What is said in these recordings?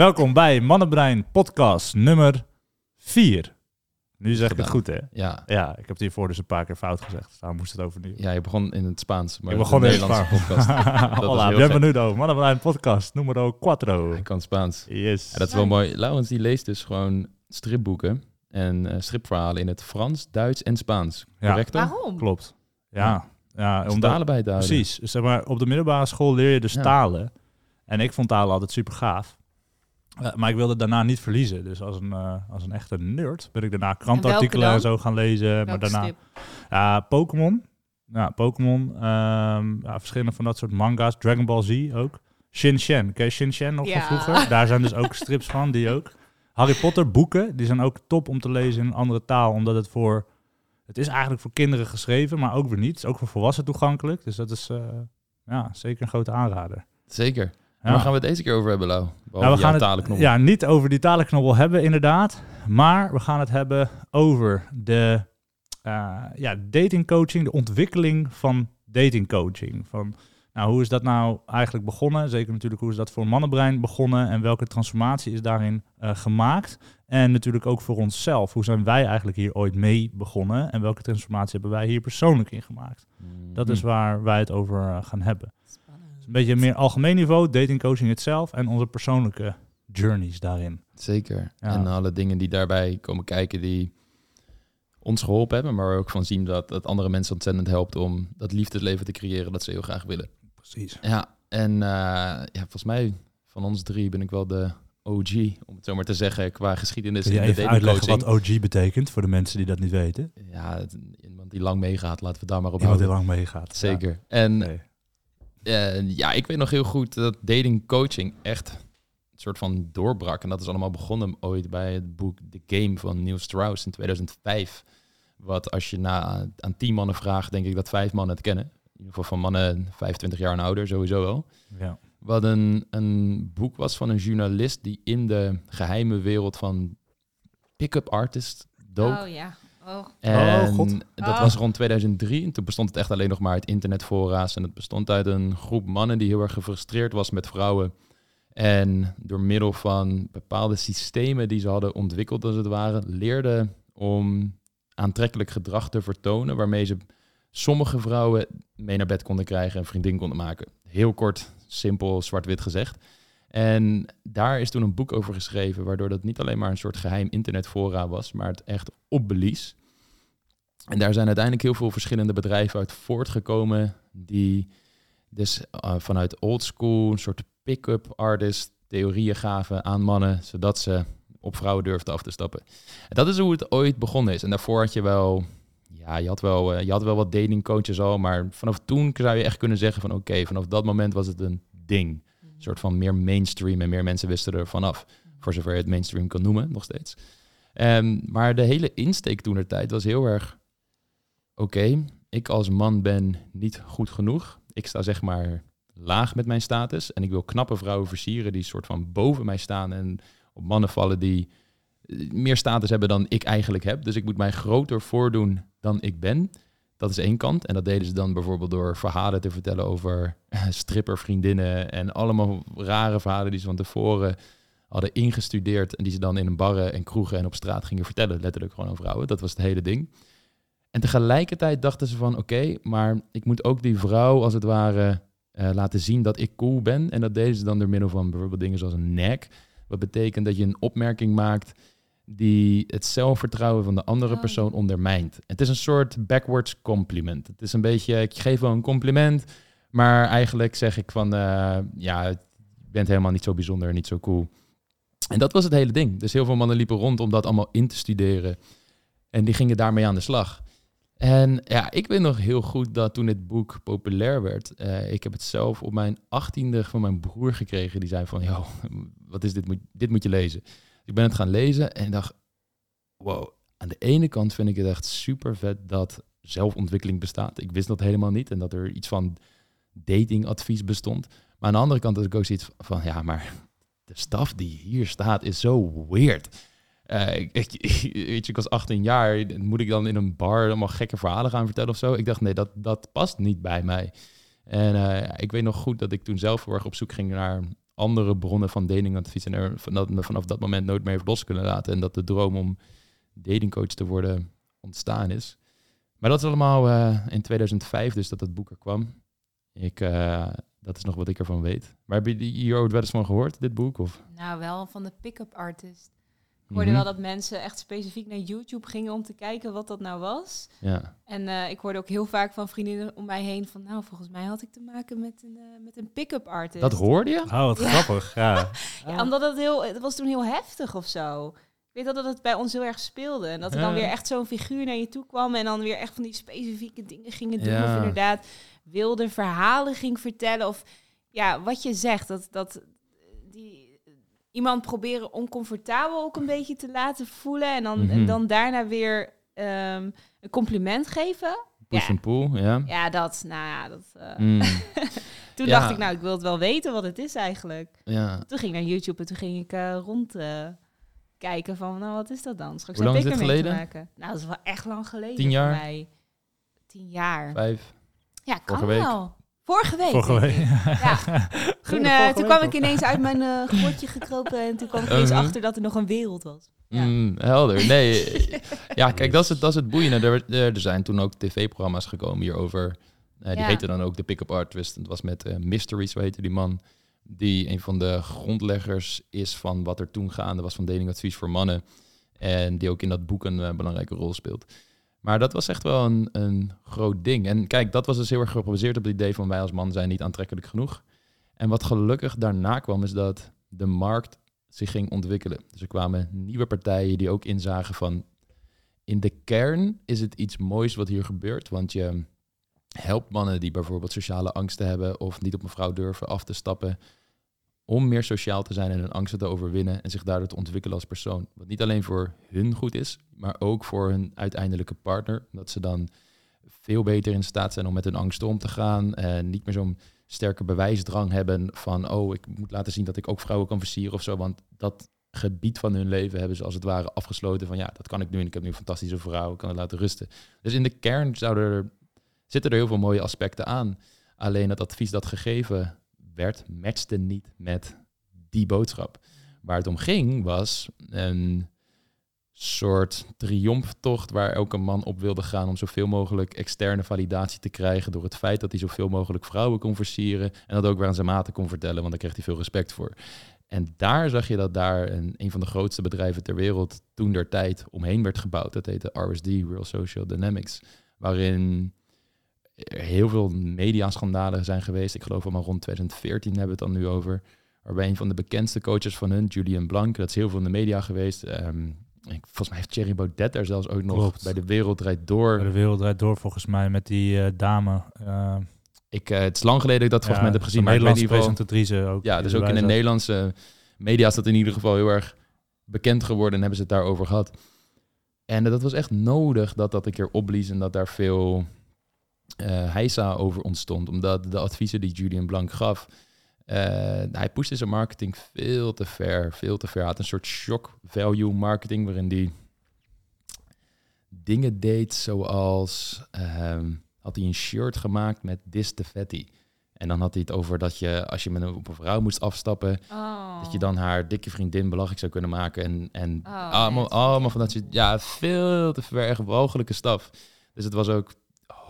Welkom bij Mannenbrein podcast nummer 4. Nu zeg ik het goed, hè? Ja. Ja, ik heb het hiervoor dus een paar keer fout gezegd. Dus daar moest het overnieuw. ja, je begon in het Spaans. Maar ik begon in het Nederlandse Spaans. podcast. Dat is Hola, heel bienvenido. Mannenbrein podcast numero 4. Hij kan Spaans. Yes. Ja, dat is wel mooi. Laurens die leest dus gewoon stripboeken en eh, stripverhalen in het Frans, Duits en Spaans. Ja. Correct toch? Waarom? Klopt. Ja, ja Om te houden. precies. Zeg maar, op de middelbare school leer je dus Ja. talen. En ik vond talen altijd super gaaf. Eh, maar ik wilde het daarna niet verliezen. Dus als een, eh, als een echte nerd ben ik daarna krantartikelen en, zo gaan lezen. maar daarna? Ja, Pokémon. Ja, Pokémon. ehm, ja, verschillende van dat soort manga's. Dragon Ball Z ook. Shin Shin. Ken je Shin Shin nog Ja. van vroeger? Daar zijn dus ook strips van, die ook. Harry Potter boeken, die zijn ook top om te lezen in een andere taal. Omdat het voor... Het is eigenlijk voor kinderen geschreven, maar ook weer niet. Het is ook voor volwassenen toegankelijk. Dus dat is eh, ja, zeker een grote aanrader. Zeker. Ja. Waar gaan we het deze keer over hebben, Lau? Nou, we gaan het ja, niet over die talenknobbel hebben, inderdaad. Maar we gaan het hebben over de eh, ja, datingcoaching, de ontwikkeling van datingcoaching. Van, nou, hoe is dat nou eigenlijk begonnen? Zeker natuurlijk, hoe is dat voor mannenbrein begonnen? En welke transformatie is daarin eh, gemaakt? En natuurlijk ook voor onszelf. Hoe zijn wij eigenlijk hier ooit mee begonnen? En welke transformatie hebben wij hier persoonlijk in gemaakt? Mhm. Dat is waar wij het over eh, gaan hebben. Een beetje meer algemeen niveau, datingcoaching itself en onze persoonlijke journeys daarin. Zeker. Ja. En alle dingen die daarbij komen kijken die ons geholpen hebben, maar ook van zien dat het andere mensen ontzettend helpt om dat liefdesleven te creëren dat ze heel graag willen. Precies. Ja, en eh, ja, volgens mij van ons drie ben ik wel de OG, om het zo maar te zeggen, qua geschiedenis Kun je in de even uitleggen wat OG betekent voor de mensen die dat niet weten? Ja, het- iemand die lang meegaat, laten we daar maar op Iemand die lang meegaat. Zeker. En. Eh, ja, ik weet nog heel goed dat datingcoaching echt een soort van doorbrak. En dat is allemaal begonnen ooit bij het boek The Game van Neil Strauss in 2005. Wat als je na, aan tien mannen vraagt, denk ik dat vijf mannen het kennen. In ieder geval van mannen 25 jaar en ouder, sowieso wel. Ja. Wat een, een boek was van een journalist die in de geheime wereld van pick-up artists dook. Oh ja. Oh. En Oh, God. dat Oh. was rond 2003. En toen bestond het echt alleen nog maar uit internetfora's. En het bestond uit een groep mannen die heel erg gefrustreerd was met vrouwen. En door middel van bepaalde systemen die ze hadden ontwikkeld, als het ware, leerden om aantrekkelijk gedrag te vertonen. Waarmee ze sommige vrouwen mee naar bed konden krijgen en vriendin konden maken. Heel kort, simpel, zwart-wit gezegd. En daar is toen een boek over geschreven, waardoor dat niet alleen maar een soort geheim internetfora was, maar het echt opblies. En daar zijn uiteindelijk heel veel verschillende bedrijven uit voortgekomen, die dus eh, vanuit old school een soort pick-up artist theorieën gaven aan mannen, zodat ze op vrouwen durfden af te stappen. En dat is hoe het ooit begonnen is. En daarvoor had je wel, ja, je had wel, eh, je had wel wat datingcoaches al, maar vanaf toen zou je echt kunnen zeggen van oké, vanaf dat moment was het een ding. Soort van meer mainstream en meer mensen wisten er vanaf. Voor zover je het mainstream kan noemen, nog steeds. Ehm, maar de hele insteek toen tijd was heel erg... Oké, ik als man ben niet goed genoeg. Ik sta zeg maar laag met mijn status. En ik wil knappe vrouwen versieren die soort van boven mij staan. En op mannen vallen die eh, meer status hebben dan ik eigenlijk heb. Dus ik moet mij groter voordoen dan ik ben. Dat is één kant. En dat deden ze dan bijvoorbeeld door verhalen te vertellen over eh, strippervriendinnen. En allemaal rare verhalen die ze van tevoren hadden ingestudeerd. En die ze dan in een barren en kroegen en op straat gingen vertellen. Letterlijk gewoon aan vrouwen. Dat was het hele ding. En tegelijkertijd dachten ze van oké, maar ik moet ook die vrouw als het ware eh, laten zien dat ik cool ben. En dat deden ze dan door middel van bijvoorbeeld dingen zoals een nek. Wat betekent dat je een opmerking maakt die het zelfvertrouwen van de andere Oh. persoon ondermijnt. Het is een soort backwards compliment. Het is een beetje, ik geef wel een compliment, maar eigenlijk zeg ik van, eh, ja, je bent helemaal niet zo bijzonder, niet zo cool. En dat was het hele ding. Dus heel veel mannen liepen rond om dat allemaal in te studeren. En die gingen daarmee aan de slag. En ja, ik weet nog heel goed dat toen dit boek populair werd, eh, ik heb het zelf op mijn achttiende van mijn broer gekregen. Die zei van, joh, wat is dit? Moet, dit moet je lezen. Ik ben het gaan lezen en dacht, wow, aan de ene kant vind ik het echt super vet dat zelfontwikkeling bestaat. Ik wist dat helemaal niet en dat er iets van datingadvies bestond. Maar aan de andere kant had ik ook zoiets van, ja, maar de staf die hier staat is zo weird. Eh, ik, weet je, ik was 18 jaar, moet ik dan in een bar allemaal gekke verhalen gaan vertellen of zo? Ik dacht, nee, dat, dat past niet bij mij. En eh, ik weet nog goed dat ik toen zelf heel erg op zoek ging naar andere bronnen van datingadvies en er vanaf, dat moment nooit meer heeft los kunnen laten. En dat de droom om datingcoach te worden ontstaan is. Maar dat is allemaal eh, in 2005 dus dat het boek er kwam. Ik, eh, dat is nog wat ik ervan weet. Maar heb je hier ooit wel eens van gehoord, dit boek? Of? Nou, wel van de pick-up artist. Ik hoorde Mhm. wel dat mensen echt specifiek naar YouTube gingen om te kijken wat dat nou was. Ja. En eh, ik hoorde ook heel vaak van vriendinnen om mij heen van... nou, volgens mij had ik te maken met een, eh, met een pick-up artist. Dat hoorde je? Oh, wat Ja. grappig. Ja. Ja, omdat het, heel, het was toen heel heftig of zo. Ik weet dat dat het bij ons heel erg speelde. En dat er dan weer echt zo'n figuur naar je toe kwam... en dan weer echt van die specifieke dingen gingen doen. Ja. Of inderdaad wilde verhalen ging vertellen. Of ja, wat je zegt, dat, dat die, iemand proberen oncomfortabel ook een beetje te laten voelen... en dan, Mhm. en dan daarna weer ehm, een compliment geven. Push Ja. and pull, ja. Ja, dat, nou ja, dat... eh, Mm, Toen Ja. dacht ik, nou, ik wil het wel weten wat het is eigenlijk. ja. Toen ging ik naar YouTube en toen ging ik eh, rond eh, kijken van, nou, wat is dat dan? Straks Hoe lang heb is dit geleden? maken. Nou, dat is wel echt lang geleden Tien jaar? voor mij. Tien jaar. Vijf. Ja, kan wel. Vorige week. Vorige. Ja. Toen, eh, toen kwam ik ineens uit mijn eh grotje gekropen en toen kwam ik ineens Uh-huh. achter dat er nog een wereld was. Ja. Mm, helder. Nee, ja, kijk, dat is het, dat is het boeiende. Er, er, er zijn toen ook tv-programma's gekomen hierover. Eh, die Ja. heette dan ook de Pick-up Artist. Het was met eh, Mystery, zo heette die man. Die een van de grondleggers is van wat er toen gaande was van datingadvies voor mannen. En die ook in dat boek een eh, belangrijke rol speelt. Maar dat was echt wel een, een groot ding. En kijk, dat was dus heel erg gebaseerd op het idee van wij als man zijn niet aantrekkelijk genoeg. En wat gelukkig daarna kwam, is dat de markt zich ging ontwikkelen. Dus er kwamen nieuwe partijen die ook inzagen van... in de kern is het iets moois wat hier gebeurt, want je helpt mannen die bijvoorbeeld sociale angsten hebben of niet op een vrouw durven af te stappen, om meer sociaal te zijn en hun angsten te overwinnen en zich daardoor te ontwikkelen als persoon. Wat niet alleen voor hun goed is, maar ook voor hun uiteindelijke partner. Dat ze dan veel beter in staat zijn om met hun angsten om te gaan en niet meer zo'n sterke bewijsdrang hebben van, oh, ik moet laten zien dat ik ook vrouwen kan versieren of zo, want dat gebied van hun leven hebben ze als het ware afgesloten van, ja, dat kan ik nu en ik heb nu een fantastische vrouw, ik kan het laten rusten. Dus in de kern er, zitten er heel veel mooie aspecten aan. Alleen het advies dat gegeven werd, matchte niet met die boodschap. Waar het om ging was een soort triomftocht waar elke man op wilde gaan om zoveel mogelijk externe validatie te krijgen door het feit dat hij zoveel mogelijk vrouwen kon versieren en dat ook weer aan zijn maten kon vertellen, want daar kreeg hij veel respect voor. En daar zag je dat daar een, een van de grootste bedrijven ter wereld toen der tijd omheen werd gebouwd. Dat heette RSD, Real Social Dynamics, waarin er heel veel mediaschandalen zijn geweest. Ik geloof allemaal rond 2014 hebben we het dan nu over. Waarbij een van de bekendste coaches van hun, Julian Blanc, dat is heel veel in de media geweest. Ehm, ik, volgens mij heeft Thierry Baudet daar zelfs ook nog Klopt. bij de Wereld Draait Door. De wereld draait door volgens mij met die eh, dame. eh, Ik, eh, het is lang geleden dat ik dat volgens mij heb gezien. Maar Nederlandse in ieder geval, presentatrice ook. ja, dus ook in de. Nederlandse media is dat in ieder geval heel erg bekend geworden en hebben ze het daarover gehad. En dat was echt nodig dat dat een keer opblies en dat daar veel heisa over ontstond. Omdat de adviezen die Julian Blanc gaf, eh, hij pushte zijn marketing veel te ver, veel te ver. Hij had een soort shock value marketing waarin die dingen deed zoals ehm, had hij een shirt gemaakt met Dis de Fatty. En dan had hij het over dat je, als je met een, op een vrouw moest afstappen, Oh. dat je dan haar dikke vriendin belachelijk zou kunnen maken. En, en Oh, allemaal, allemaal van dat soort, ja, veel te ver, echt walgelijke staf. Dus het was ook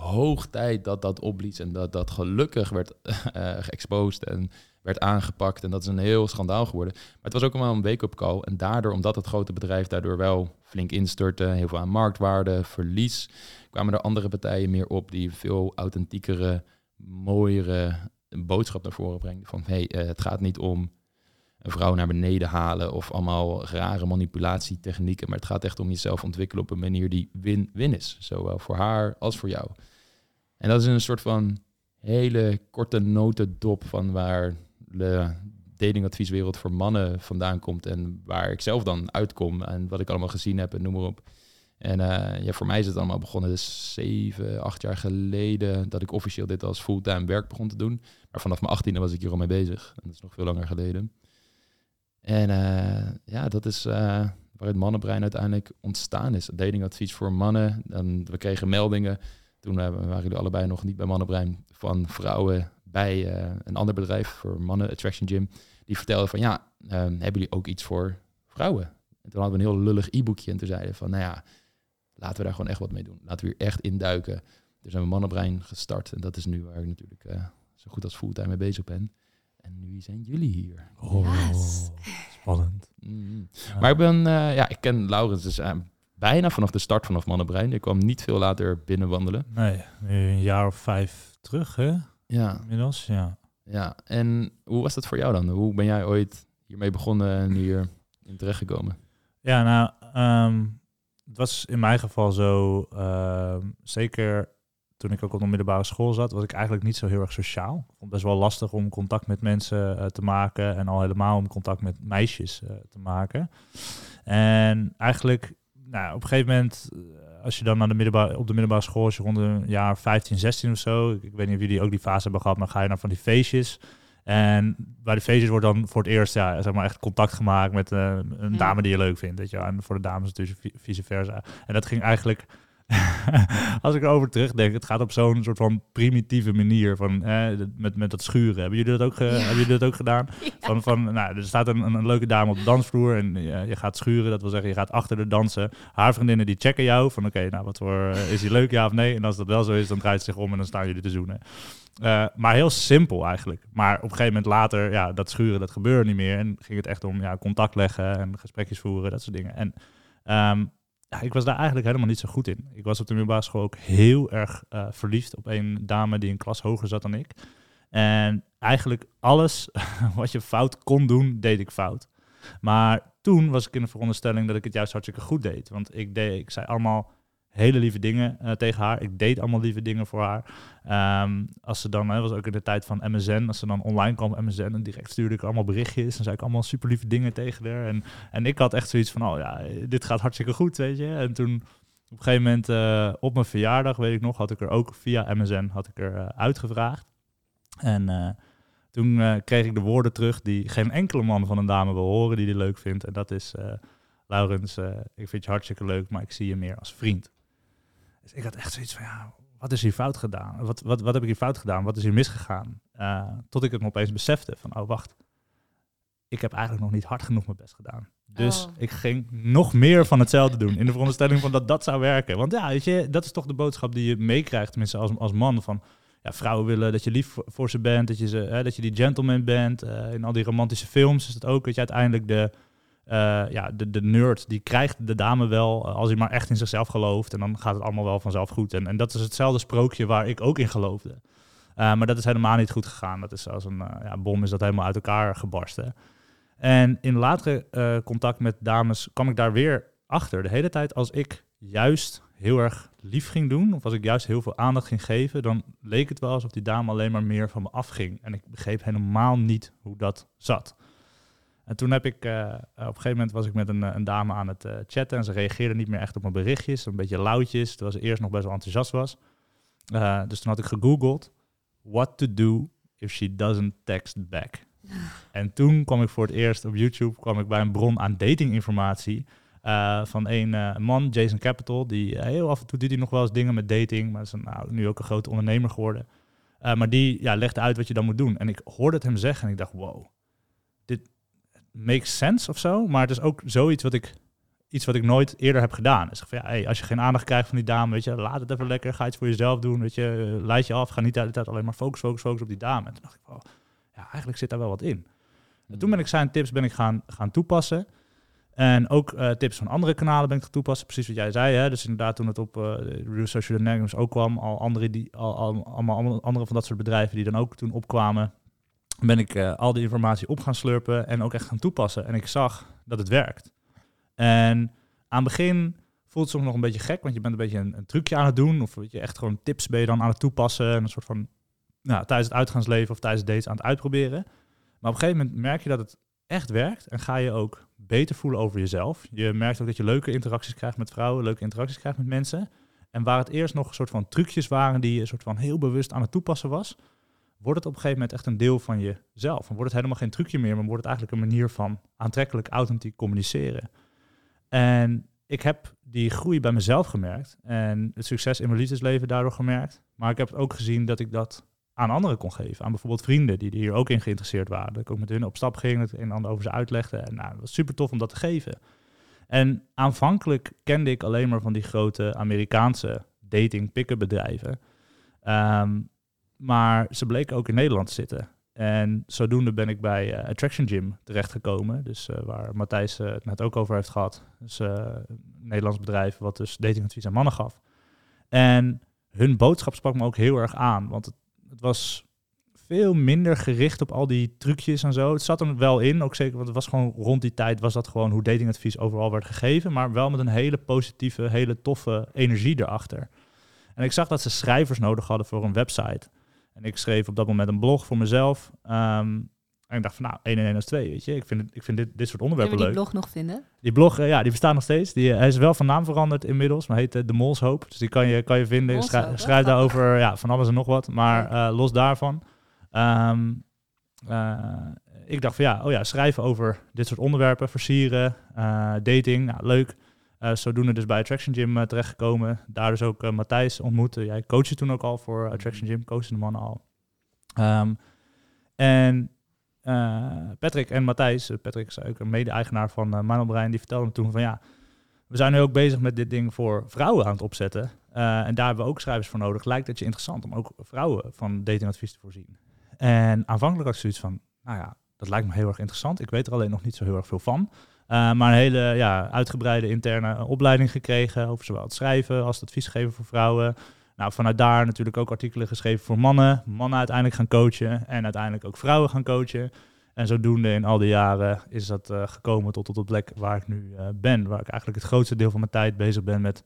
hoog tijd dat dat opblies en dat dat gelukkig werd eh geëxposed en werd aangepakt. En dat is een heel schandaal geworden. Maar het was ook allemaal een wake-up call. En daardoor, omdat het grote bedrijf daardoor wel flink instortte, heel veel aan marktwaarde, verlies, kwamen er andere partijen meer op die veel authentiekere, mooiere boodschap naar voren brengen. Van hey, eh, het gaat niet om een vrouw naar beneden halen of allemaal rare manipulatietechnieken, maar het gaat echt om jezelf ontwikkelen op een manier die win-win is. Zowel voor haar als voor jou. En dat is een soort van hele korte notendop van waar de datingadvieswereld voor mannen vandaan komt en waar ik zelf dan uitkom en wat ik allemaal gezien heb en noem maar op. En eh, ja, voor mij is het allemaal begonnen dus zeven, acht jaar geleden dat ik officieel dit als fulltime werk begon te doen. Maar vanaf mijn achttiende was ik hier al mee bezig. En dat is nog veel langer geleden. En eh, ja, dat is eh, waar het mannenbrein uiteindelijk ontstaan is. Datingadvies voor mannen. We kregen meldingen. Toen waren jullie allebei nog niet bij Mannenbrein. Van vrouwen bij eh, een ander bedrijf voor mannen, Attraction Gym. Die vertelde van ja, ehm, hebben jullie ook iets voor vrouwen? En toen hadden we een heel lullig e-boekje en toen zeiden van nou ja, laten we daar gewoon echt wat mee doen. Laten we hier echt induiken. Dus zijn we Mannenbrein gestart en dat is nu waar ik natuurlijk eh, zo goed als fulltime mee bezig ben. En nu zijn jullie hier. Oh, Yes. spannend. Mm. Ja. Maar ik ben, eh, ja, ik ken Laurens dus bijna vanaf de start vanaf Mannenbrein. Ik kwam niet veel later binnenwandelen. Nee, nu een jaar of vijf terug, hè? Ja, Inmiddels, ja. ja. En hoe was dat voor jou dan? Hoe ben jij ooit hiermee begonnen en hier in terechtgekomen? Ja, nou, ehm, het was in mijn geval zo, ehm, zeker toen ik ook op de middelbare school zat, was ik eigenlijk niet zo heel erg sociaal. Ik vond het best wel lastig om contact met mensen eh, te maken en al helemaal om contact met meisjes eh, te maken. En eigenlijk, nou, op een gegeven moment, als je dan naar de middelbare, op de middelbare school, als je rond een jaar 15, 16 of zo, ik, ik weet niet of jullie ook die fase hebben gehad, maar ga je naar van die feestjes. En bij de feestjes wordt dan voor het eerst ja, zeg maar echt contact gemaakt met eh, een Ja. dame die je leuk vindt. Weet je? En voor de dames natuurlijk vi- vice versa. En dat ging eigenlijk, als ik erover terugdenk, het gaat op zo'n soort van primitieve manier van eh, met, met dat schuren. Hebben jullie dat ook, ge- Ja. hebben jullie dat ook gedaan? Van, van, nou, er staat een, een, leuke dame op de dansvloer en je gaat schuren. Dat wil zeggen, je gaat achter de dansen. Haar vriendinnen die checken jou van oké, nou wat voor, eh, is hij leuk ja of nee? En als dat wel zo is, dan draait ze zich om en dan staan jullie te zoenen. Eh, maar heel simpel eigenlijk. Maar op een gegeven moment later, ja, dat schuren, dat gebeurde niet meer. En ging het echt om ja, contact leggen en gesprekjes voeren, dat soort dingen. En ehm, ja, ik was daar eigenlijk helemaal niet zo goed in. Ik was op de middelbare school ook heel erg eh, verliefd op een dame die een klas hoger zat dan ik. En eigenlijk alles wat je fout kon doen, deed ik fout. Maar toen was ik in de veronderstelling dat ik het juist hartstikke goed deed. Want ik, deed, ik zei allemaal hele lieve dingen eh, tegen haar. Ik deed allemaal lieve dingen voor haar. Ehm, als ze dan, hè, was ook in de tijd van MSN, als ze dan online kwam MSN en direct stuurde ik allemaal berichtjes. Dan zei ik allemaal super lieve dingen tegen haar. En, en ik had echt zoiets van, oh ja, dit gaat hartstikke goed, weet je. En toen op een gegeven moment eh, op mijn verjaardag, weet ik nog, had ik er ook via MSN had ik er eh, uitgevraagd. En toen kreeg ik de woorden terug die geen enkele man van een dame wil horen die die leuk vindt. En dat is, Laurens, ik vind je hartstikke leuk, maar ik zie je meer als vriend. Dus ik had echt zoiets van, ja, wat is hier fout gedaan? Wat, wat, wat heb ik hier fout gedaan? Wat is hier misgegaan? Eh, tot ik het me opeens besefte van, oh wacht, ik heb eigenlijk nog niet hard genoeg mijn best gedaan. Dus Oh. ik ging nog meer van hetzelfde doen. In de veronderstelling van dat dat zou werken. Want ja, weet je, dat is toch de boodschap die je meekrijgt, tenminste als, als man. Van ja, vrouwen willen dat je lief voor, voor ze bent, dat je, ze, hè, dat je die gentleman bent. Eh, in al die romantische films is het ook dat je uiteindelijk de, ja, de, de nerd, die krijgt de dame wel eh, als hij maar echt in zichzelf gelooft. En dan gaat het allemaal wel vanzelf goed. En, en dat is hetzelfde sprookje waar ik ook in geloofde. Eh, maar dat is helemaal niet goed gegaan. Dat is als een eh, ja, bom is dat helemaal uit elkaar gebarsten. En in latere eh, contact met dames kwam ik daar weer achter. De hele tijd als ik juist heel erg lief ging doen, of als ik juist heel veel aandacht ging geven, dan leek het wel alsof die dame alleen maar meer van me afging. En ik begreep helemaal niet hoe dat zat. En toen heb ik, eh, op een gegeven moment was ik met een, eh, een dame aan het eh, chatten en ze reageerde niet meer echt op mijn berichtjes, een beetje lauwtjes, terwijl ze eerst nog best wel enthousiast was. Eh, dus toen had ik gegoogeld, what to do if she doesn't text back. En toen kwam ik voor het eerst op YouTube kwam ik bij een bron aan datinginformatie. eh, van een eh, man, Jason Capital, die eh, heel af en toe doet hij nog wel eens dingen met dating, maar is een, nou, nu ook een grote ondernemer geworden. Eh, maar die ja, legde uit wat je dan moet doen. En ik hoorde het hem zeggen en ik dacht, wow, makes sense of zo. Maar het is ook zoiets wat ik, iets wat ik nooit eerder heb gedaan. Dus van, ja, hey, als je geen aandacht krijgt van die dame, weet je, laat het even lekker, ga iets voor jezelf doen, weet je, eh, leid je af, ga niet de hele tijd alleen maar focus, focus, focus op die dame. En toen dacht ik, wow, ja, eigenlijk zit daar wel wat in. En toen ben ik zijn tips ben ik gaan, gaan toepassen. En ook eh, tips van andere kanalen ben ik gaan toepassen. Precies wat jij zei. Hè? Dus inderdaad, toen het op eh Real Social Dynamics ook kwam, al andere, die, al, al, allemaal allemaal andere van dat soort bedrijven die dan ook toen opkwamen, ben ik eh, al die informatie op gaan slurpen en ook echt gaan toepassen. En ik zag dat het werkt. En aan het begin voelt het soms nog een beetje gek, want je bent een beetje een, een trucje aan het doen. Of weet je, echt gewoon tips ben dan aan het toepassen. En een soort van nou, tijdens het uitgaansleven of tijdens dates aan het uitproberen. Maar op een gegeven moment merk je dat het echt werkt en ga je ook beter voelen over jezelf. Je merkt ook dat je leuke interacties krijgt met vrouwen, leuke interacties krijgt met mensen. En waar het eerst nog een soort van trucjes waren die je een soort van heel bewust aan het toepassen was, wordt het op een gegeven moment echt een deel van jezelf. Dan wordt het helemaal geen trucje meer, maar wordt het eigenlijk een manier van aantrekkelijk, authentiek communiceren. En ik heb die groei bij mezelf gemerkt en het succes in mijn liefdesleven daardoor gemerkt. Maar ik heb ook gezien dat ik dat aan anderen kon geven. Aan bijvoorbeeld vrienden die er hier ook in geïnteresseerd waren. Dat ik ook met hun op stap ging, het een en ander over ze uitlegde. En nou, het was super tof om dat te geven. En aanvankelijk kende ik alleen maar van die grote Amerikaanse dating pick-up bedrijven. Ehm, maar ze bleken ook in Nederland te zitten. En zodoende ben ik bij eh, Attraction Gym terechtgekomen. Dus eh, waar Matthijs eh, het net ook over heeft gehad. Dus een Nederlands bedrijf wat dus datingadvies aan mannen gaf. En hun boodschap sprak me ook heel erg aan. Want het, het, was veel minder gericht op al die trucjes en zo. Het zat er wel in, ook zeker, want het was gewoon rond die tijd was dat gewoon hoe datingadvies overal werd gegeven. Maar wel met een hele positieve, hele toffe energie erachter. En ik zag dat ze schrijvers nodig hadden voor een website. En ik schreef op dat moment een blog voor mezelf. Ehm, en ik dacht van nou, 1 en 1 is 2, weet je. Ik vind, ik vind dit, dit soort onderwerpen leuk. Kun je die blog nog vinden? Die blog, eh, ja, die bestaat nog steeds. Die, hij is wel van naam veranderd inmiddels, maar heet uh, De Molshoop. Dus die kan je, kan je vinden. Ik schrijf, daarover ja, van alles en nog wat. Maar los daarvan. Um, ik dacht van ja, oh ja, schrijven over dit soort onderwerpen, versieren, dating, nou, leuk. Uh, zodoende dus bij Attraction Gym uh, terechtgekomen. Daar dus ook uh, Matthijs ontmoeten. Jij coachte toen ook al voor Attraction Gym, coachte de mannen al. Um, en Patrick en Matthijs, Patrick is ook een mede-eigenaar van uh, Mijn die vertelden toen van ja, we zijn nu ook bezig met dit ding voor vrouwen aan het opzetten. en daar hebben we ook schrijvers voor nodig. Lijkt het je interessant om ook vrouwen van datingadvies te voorzien? En aanvankelijk had ik zoiets van, nou ja, dat lijkt me heel erg interessant. Ik weet er alleen nog niet zo heel erg veel van. Uh, maar een hele ja, uitgebreide interne opleiding gekregen over zowel het schrijven als het adviesgeven voor vrouwen. Nou, vanuit daar natuurlijk ook artikelen geschreven voor mannen. Mannen uiteindelijk gaan coachen en uiteindelijk ook vrouwen gaan coachen. En zodoende in al die jaren is dat uh, gekomen tot op de plek waar ik nu uh, ben. Waar ik eigenlijk het grootste deel van mijn tijd bezig ben met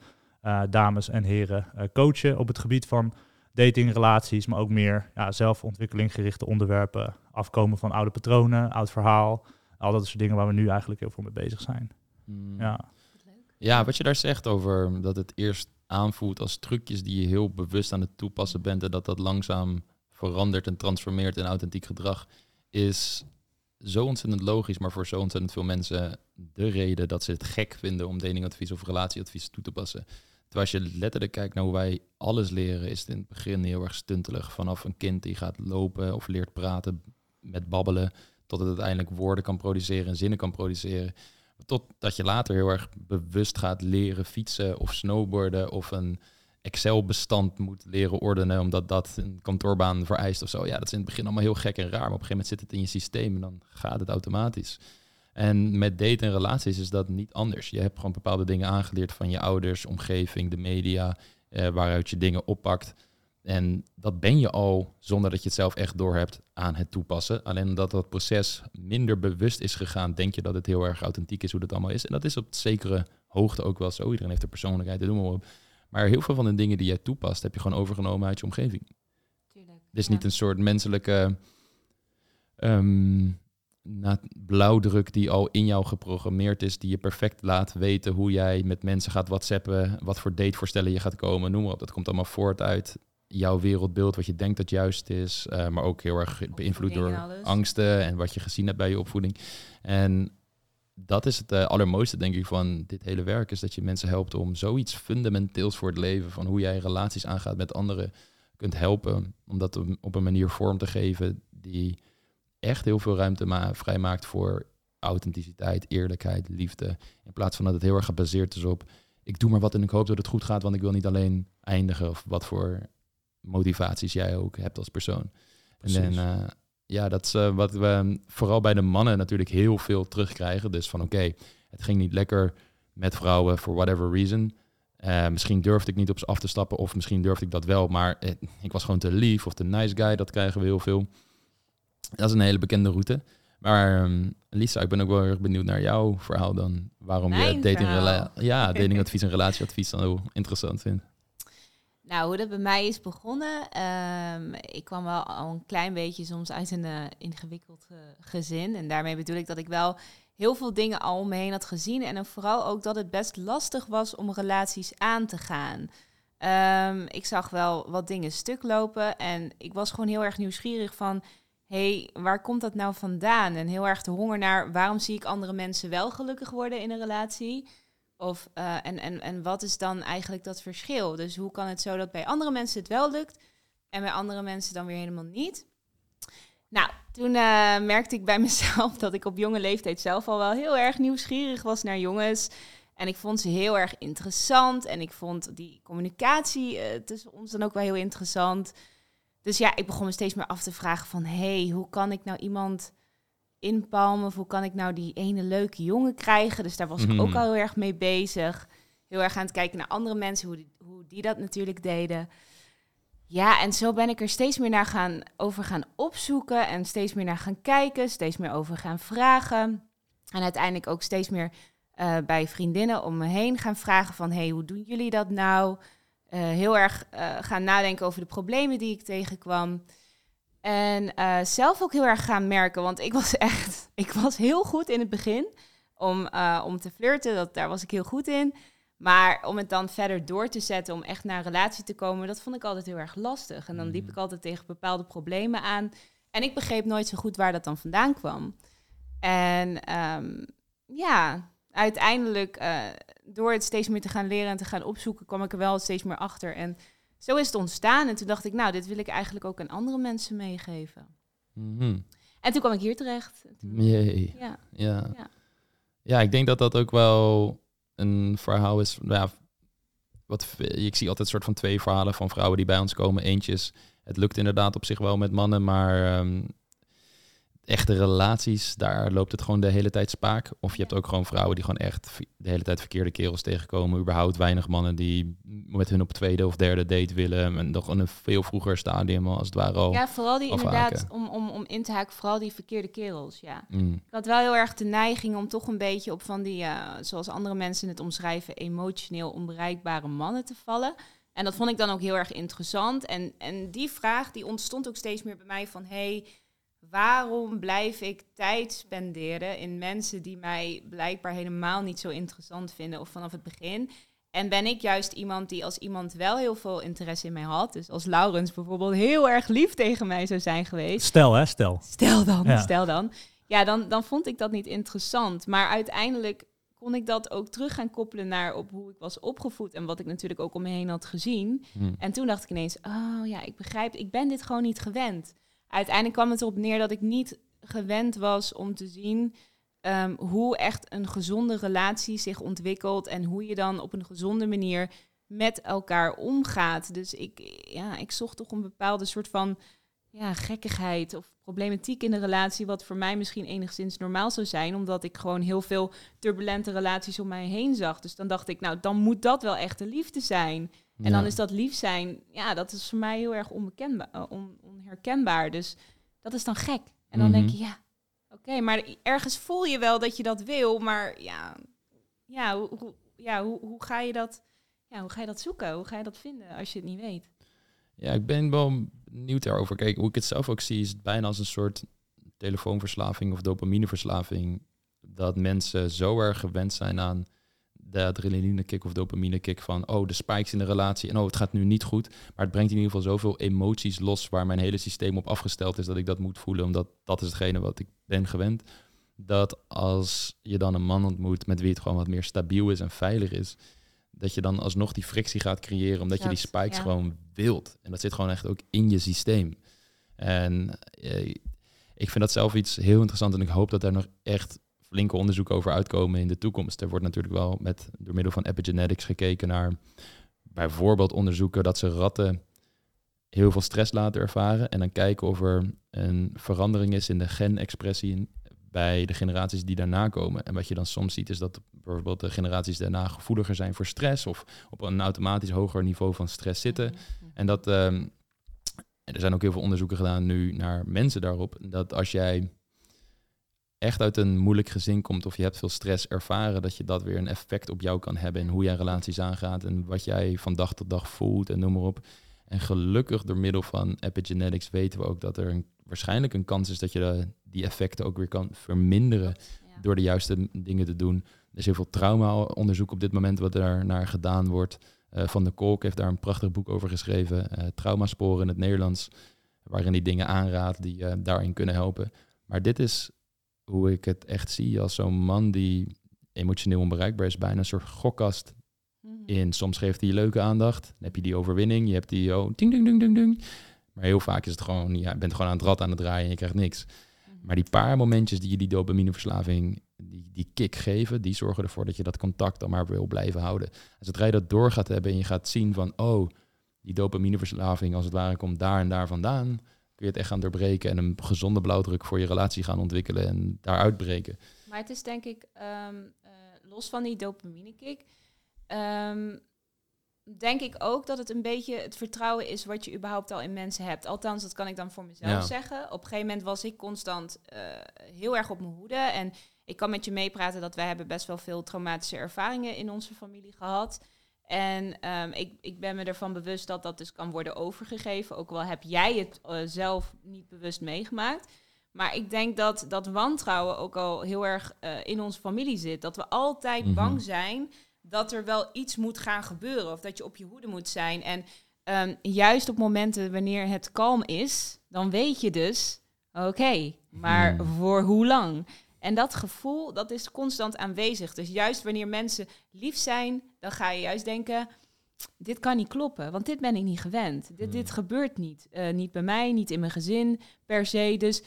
dames en heren coachen op het gebied van dating, relaties, maar ook meer ja, zelfontwikkeling gerichte onderwerpen. Afkomen van oude patronen, oud verhaal. Al dat soort dingen waar we nu eigenlijk heel veel mee bezig zijn. Hmm. Ja. ja, wat je daar zegt over dat het eerst aanvoelt als trucjes die je heel bewust aan het toepassen bent en dat dat langzaam verandert en transformeert in authentiek gedrag, is zo ontzettend logisch, maar voor zo ontzettend veel mensen de reden dat ze het gek vinden om datingadvies of relatieadvies toe te passen. Terwijl als je letterlijk kijkt naar hoe wij alles leren, is het in het begin heel erg stuntelig. Vanaf een kind die gaat lopen of leert praten met babbelen, tot het uiteindelijk woorden kan produceren en zinnen kan produceren. Totdat je later heel erg bewust gaat leren fietsen of snowboarden of een Excel-bestand moet leren ordenen, omdat dat een kantoorbaan vereist of zo. Ja, dat is in het begin allemaal heel gek en raar, maar op een gegeven moment zit het in je systeem en dan gaat het automatisch. En met daten en relaties is dat niet anders. Je hebt gewoon bepaalde dingen aangeleerd van je ouders, omgeving, de media, eh, waaruit je dingen oppakt. En dat ben je al zonder dat je het zelf echt doorhebt aan het toepassen. Alleen omdat dat proces minder bewust is gegaan, denk je dat het heel erg authentiek is hoe dat allemaal is. En dat is op zekere hoogte ook wel zo. Iedereen heeft een persoonlijkheid, doen maar op. Maar heel veel van de dingen die jij toepast, heb je gewoon overgenomen uit je omgeving. Tuurlijk. Het is niet een soort menselijke um, blauwdruk die al in jou geprogrammeerd is, die je perfect laat weten hoe jij met mensen gaat whatsappen, wat voor datevoorstellen je gaat komen, noem maar op. Dat komt allemaal voort uit jouw wereldbeeld, wat je denkt dat juist is, uh, maar ook heel erg beïnvloed door angsten en wat je gezien hebt bij je opvoeding. En dat is het uh, allermooiste, denk ik, van dit hele werk, is dat je mensen helpt om zoiets fundamenteels voor het leven, van hoe jij relaties aangaat met anderen, kunt helpen, om dat op een manier vorm te geven die echt heel veel ruimte ma vrijmaakt voor authenticiteit, eerlijkheid, liefde. In plaats van dat het heel erg gebaseerd is op ik doe maar wat en ik hoop dat het goed gaat, want ik wil niet alleen eindigen of wat voor motivaties jij ook hebt als persoon. Precies. En uh, ja, dat is uh, wat we vooral bij de mannen natuurlijk heel veel terugkrijgen. Dus van oké, het ging niet lekker met vrouwen for whatever reason. Uh, misschien durfde ik niet op ze af te stappen of misschien durfde ik dat wel, maar ik was gewoon te lief of te nice guy. Dat krijgen we heel veel. Dat is een hele bekende route. Maar um, Lisa, ik ben ook wel erg benieuwd naar jouw verhaal dan. Waarom je dating, ja, datingadvies en relatieadvies dan heel interessant vindt. Nou, hoe dat bij mij is begonnen. Um, ik kwam wel al een klein beetje soms uit een uh, ingewikkeld uh, gezin. En daarmee bedoel ik dat ik wel heel veel dingen al om me heen had gezien. En vooral ook dat het best lastig was om relaties aan te gaan. Um, ik zag wel wat dingen stuk lopen. En ik was gewoon heel erg nieuwsgierig van... hey, waar komt dat nou vandaan? En heel erg de honger naar... waarom zie ik andere mensen wel gelukkig worden in een relatie... Of, uh, en, en, en wat is dan eigenlijk dat verschil? Dus hoe kan het zo dat bij andere mensen het wel lukt En bij andere mensen dan weer helemaal niet. Nou, toen eh, merkte ik bij mezelf dat ik op jonge leeftijd zelf al wel heel erg nieuwsgierig was naar jongens. En ik vond ze heel erg interessant. En ik vond die communicatie uh, tussen ons dan ook wel heel interessant. Dus ja, ik begon me steeds meer af te vragen van... hé, hey, hoe kan ik nou iemand inpalmen? Of hoe kan ik nou die ene leuke jongen krijgen? Dus daar was ik ook Mhm. al heel erg mee bezig. Heel erg aan het kijken naar andere mensen, hoe die, hoe die dat natuurlijk deden. Ja, en zo ben ik er steeds meer naar gaan, over gaan opzoeken... en steeds meer naar gaan kijken, steeds meer over gaan vragen. En uiteindelijk ook steeds meer eh, bij vriendinnen om me heen gaan vragen van... hey, hoe doen jullie dat nou? Eh, heel erg eh, gaan nadenken over de problemen die ik tegenkwam. En eh, zelf ook heel erg gaan merken, want ik was echt... Ik was heel goed in het begin om, eh, om te flirten, dat, daar was ik heel goed in. Maar om het dan verder door te zetten, om echt naar een relatie te komen... dat vond ik altijd heel erg lastig. En dan liep Mhm. ik altijd tegen bepaalde problemen aan. En ik begreep nooit zo goed waar dat dan vandaan kwam. En ehm, ja, uiteindelijk, eh, door het steeds meer te gaan leren en te gaan opzoeken, kwam ik er wel steeds meer achter. En zo is het ontstaan. En toen dacht ik, nou, dit wil ik eigenlijk ook aan andere mensen meegeven. Mhm. En toen kwam ik hier terecht. Toen- Jee. Ja, Ja. Ja. ja, ik denk dat dat ook wel een verhaal is. Ja, wat, ik zie altijd een soort van twee verhalen van vrouwen die bij ons komen. Eentje is, het lukt inderdaad op zich wel met mannen, maar ehm, echte relaties, daar loopt het gewoon de hele tijd spaak. Of je hebt ook gewoon vrouwen die gewoon echt de hele tijd verkeerde kerels tegenkomen. Überhaupt weinig mannen die met hun op tweede of derde date willen. En nog in een veel vroeger stadium al, als het ware al. ja vooral die afhaken. inderdaad, om, om, om in te haken, vooral die verkeerde kerels, ja. Mm. Ik had wel heel erg de neiging om toch een beetje op van die, eh, zoals andere mensen het omschrijven, emotioneel onbereikbare mannen te vallen. En dat vond ik dan ook heel erg interessant. En, en die vraag die ontstond ook steeds meer bij mij van, hey, waarom blijf ik tijd spenderen in mensen die mij blijkbaar helemaal niet zo interessant vinden of vanaf het begin? En ben ik juist iemand die als iemand wel heel veel interesse in mij had, dus als Laurens bijvoorbeeld heel erg lief tegen mij zou zijn geweest, Stel, hè, stel. Stel dan, Ja. stel dan. Ja, dan, dan vond ik dat niet interessant. Maar uiteindelijk kon ik dat ook terug gaan koppelen naar op hoe ik was opgevoed en wat ik natuurlijk ook om me heen had gezien. Mm. En toen dacht ik ineens, oh ja, ik begrijp, ik ben dit gewoon niet gewend. Uiteindelijk kwam het erop neer dat ik niet gewend was om te zien ehm, hoe echt een gezonde relatie zich ontwikkelt en hoe je dan op een gezonde manier met elkaar omgaat. Dus ik, ja, ik zocht toch een bepaalde soort van ja, gekkigheid of problematiek in de relatie, wat voor mij misschien enigszins normaal zou zijn, omdat ik gewoon heel veel turbulente relaties om mij heen zag. Dus dan dacht ik, nou, dan moet dat wel echt de liefde zijn. En dan is dat lief zijn, ja, dat is voor mij heel erg onbekendbaar, eh, on- onherkenbaar. Dus dat is dan gek. En dan denk Mhm. je, ja, oké, maar ergens voel je wel dat je dat wil, maar ja, ja, hoe, hoe, ja hoe, hoe ga je dat, ja, hoe ga je dat zoeken? Hoe ga je dat vinden als je het niet weet? Ja, ik ben wel benieuwd daarover. Kijk, hoe ik het zelf ook zie, is het bijna als een soort telefoonverslaving of dopamineverslaving. Dat mensen zo erg gewend zijn aan de adrenaline-kick of dopamine-kick van... oh, de spikes in de relatie en oh, het gaat nu niet goed. Maar het brengt in ieder geval zoveel emoties los... waar mijn hele systeem op afgesteld is dat ik dat moet voelen... omdat dat is hetgene wat ik ben gewend. Dat als je dan een man ontmoet met wie het gewoon wat meer stabiel is en veilig is... dat je dan alsnog die frictie gaat creëren... omdat je die spikes ja. gewoon wilt. En dat zit gewoon echt ook in je systeem. En eh, ik vind dat zelf iets heel interessant... en ik hoop dat daar nog echt flinke onderzoeken over uitkomen in de toekomst. Er wordt natuurlijk wel met door middel van epigenetics gekeken naar bijvoorbeeld onderzoeken dat ze ratten heel veel stress laten ervaren en dan kijken of er een verandering is in de genexpressie bij de generaties die daarna komen. En wat je dan soms ziet is dat bijvoorbeeld de generaties daarna gevoeliger zijn voor stress of op een automatisch hoger niveau van stress zitten. En dat ehm, er zijn ook heel veel onderzoeken gedaan nu naar mensen daarop. Dat als jij echt uit een moeilijk gezin komt of je hebt veel stress ervaren, dat je dat weer een effect op jou kan hebben in hoe jij relaties aangaat en wat jij van dag tot dag voelt en noem maar op. En gelukkig door middel van epigenetics weten we ook dat er een, waarschijnlijk een kans is dat je de, die effecten ook weer kan verminderen Ja. door de juiste dingen te doen. Er is heel veel trauma-onderzoek op dit moment wat er naar gedaan wordt. Eh, Van de Kolk heeft daar een prachtig boek over geschreven, eh Traumasporen in het Nederlands, waarin hij dingen aanraadt die eh, daarin kunnen helpen. Maar dit is hoe ik het echt zie als zo'n man die emotioneel onbereikbaar is, bijna een soort gokkast Mhm. in. Soms geeft hij je leuke aandacht, dan heb je die overwinning, je hebt die oh, ding, ding, ding, ding, ding. Maar heel vaak is het gewoon, ja, je bent gewoon aan het rad aan het draaien en je krijgt niks. Mhm. Maar die paar momentjes die je die dopamineverslaving, die, die kick geven, die zorgen ervoor dat je dat contact dan maar wil blijven houden. En zodra je dat door gaat hebben en je gaat zien van, oh, die dopamineverslaving als het ware komt daar en daar vandaan, kun je het echt gaan doorbreken en een gezonde blauwdruk voor je relatie gaan ontwikkelen en daar uitbreken. Maar het is denk ik, ehm, eh, los van die dopamine kick, ehm, denk ik ook dat het een beetje het vertrouwen is wat je überhaupt al in mensen hebt. Althans, dat kan ik dan voor mezelf Ja. zeggen. Op een gegeven moment was ik constant eh, heel erg op mijn hoede. En ik kan met je meepraten dat wij hebben best wel veel traumatische ervaringen in onze familie gehad. En ehm, ik, ik ben me ervan bewust dat dat dus kan worden overgegeven. Ook al heb jij het eh, zelf niet bewust meegemaakt. Maar ik denk dat dat wantrouwen ook al heel erg eh, in onze familie zit. Dat we altijd Mhm. bang zijn dat er wel iets moet gaan gebeuren. Of dat je op je hoede moet zijn. En ehm, juist op momenten wanneer het kalm is, dan weet je dus, oké, maar Hmm. voor hoe lang? En dat gevoel, dat is constant aanwezig. Dus juist wanneer mensen lief zijn, dan ga je juist denken, dit kan niet kloppen, want dit ben ik niet gewend. Dit, dit Hmm. gebeurt niet. Eh, niet bij mij, niet in mijn gezin per se. Dus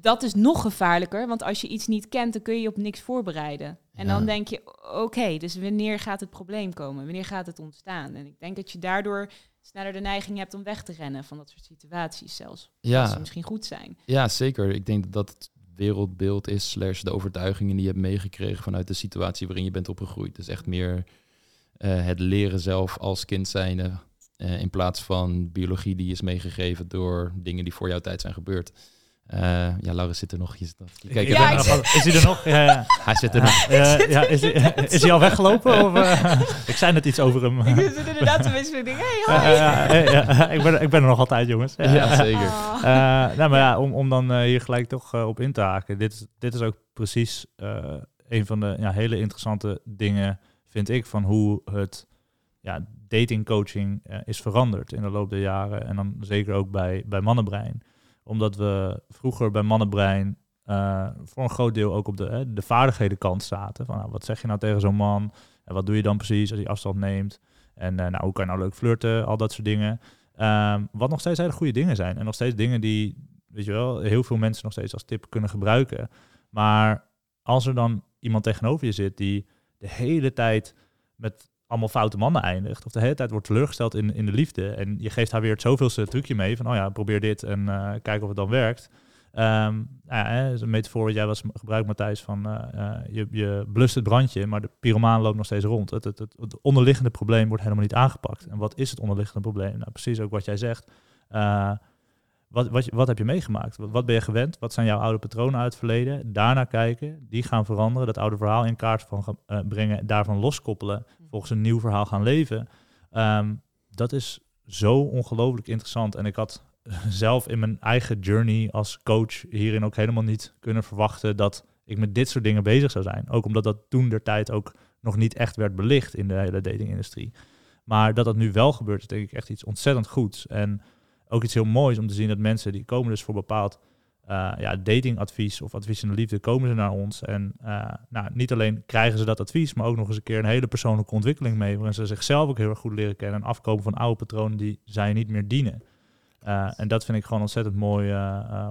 dat is nog gevaarlijker, want als je iets niet kent, dan kun je je op niks voorbereiden. En Ja. dan denk je, oké, dus wanneer gaat het probleem komen? Wanneer gaat het ontstaan? En ik denk dat je daardoor sneller de neiging hebt om weg te rennen van dat soort situaties zelfs. Als ze Ja, misschien goed zijn. ja, zeker. Ik denk dat dat het wereldbeeld is, slash de overtuigingen die je hebt meegekregen vanuit de situatie waarin je bent opgegroeid. Dus echt meer eh, het leren zelf als kind zijnde, eh, in plaats van biologie die is meegegeven door dingen die voor jouw tijd zijn gebeurd. Eh, ja, Laurens zit er nog. Je zit nog- kijkt Ja, er is hij er nog? Ja, ja. Hij zit er nog. Eh, ja, is, hij, is hij al weggelopen? Of, eh? ik zei net iets over hem. Ik zit inderdaad te wisselen. Ik denk, hey, ben, ik ben er nog altijd, jongens. Ja, Ja, zeker. Ah. Eh, nou, maar ja, om, om dan hier gelijk toch op in te haken. Dit, is- dit is ook precies eh, een van de ja, hele interessante dingen, vind ik, van hoe het ja, datingcoaching is veranderd in de loop der jaren. En dan zeker ook bij, bij Mannenbrein. Omdat we vroeger bij Mannenbrein eh, voor een groot deel ook op de, de vaardighedenkant zaten. Van, nou, wat zeg je nou tegen zo'n man? En wat doe je dan precies als hij afstand neemt? En eh, nou, hoe kan je nou leuk flirten? Al dat soort dingen. Ehm, wat nog steeds hele goede dingen zijn. En nog steeds dingen die, weet je wel, heel veel mensen nog steeds als tip kunnen gebruiken. Maar als er dan iemand tegenover je zit die de hele tijd met allemaal foute mannen eindigt, of de hele tijd wordt teleurgesteld in, in de liefde, en je geeft haar weer het zoveelste trucje mee van, oh ja, probeer dit en eh, kijk of het dan werkt. Nou ja, een metafoor wat jij was gebruikt, Matthijs, van eh, eh, je, je blust het brandje, maar de pyromaan loopt nog steeds rond. Het, het, het, onderliggende probleem wordt helemaal niet aangepakt. En wat is het onderliggende probleem? Nou, precies ook wat jij zegt. Wat, wat, wat heb je meegemaakt? Wat, wat ben je gewend? Wat zijn jouw oude patronen uit het verleden? Daarna kijken, die gaan veranderen, dat oude verhaal in kaart van gaan, eh, brengen, daarvan loskoppelen, volgens een nieuw verhaal gaan leven. Ehm, dat is zo ongelooflijk interessant. En ik had zelf in mijn eigen journey als coach hierin ook helemaal niet kunnen verwachten dat ik met dit soort dingen bezig zou zijn. Ook omdat dat toen der tijd ook nog niet echt werd belicht in de hele datingindustrie. Maar dat dat nu wel gebeurt, is denk ik echt iets ontzettend goeds. En ook iets heel moois om te zien dat mensen die komen dus voor bepaald eh, ja, datingadvies of advies in de liefde, komen ze naar ons. En eh, nou, niet alleen krijgen ze dat advies, maar ook nog eens een keer een hele persoonlijke ontwikkeling mee. Waarin ze zichzelf ook heel erg goed leren kennen en afkomen van oude patronen die zij niet meer dienen. Eh, en dat vind ik gewoon ontzettend mooi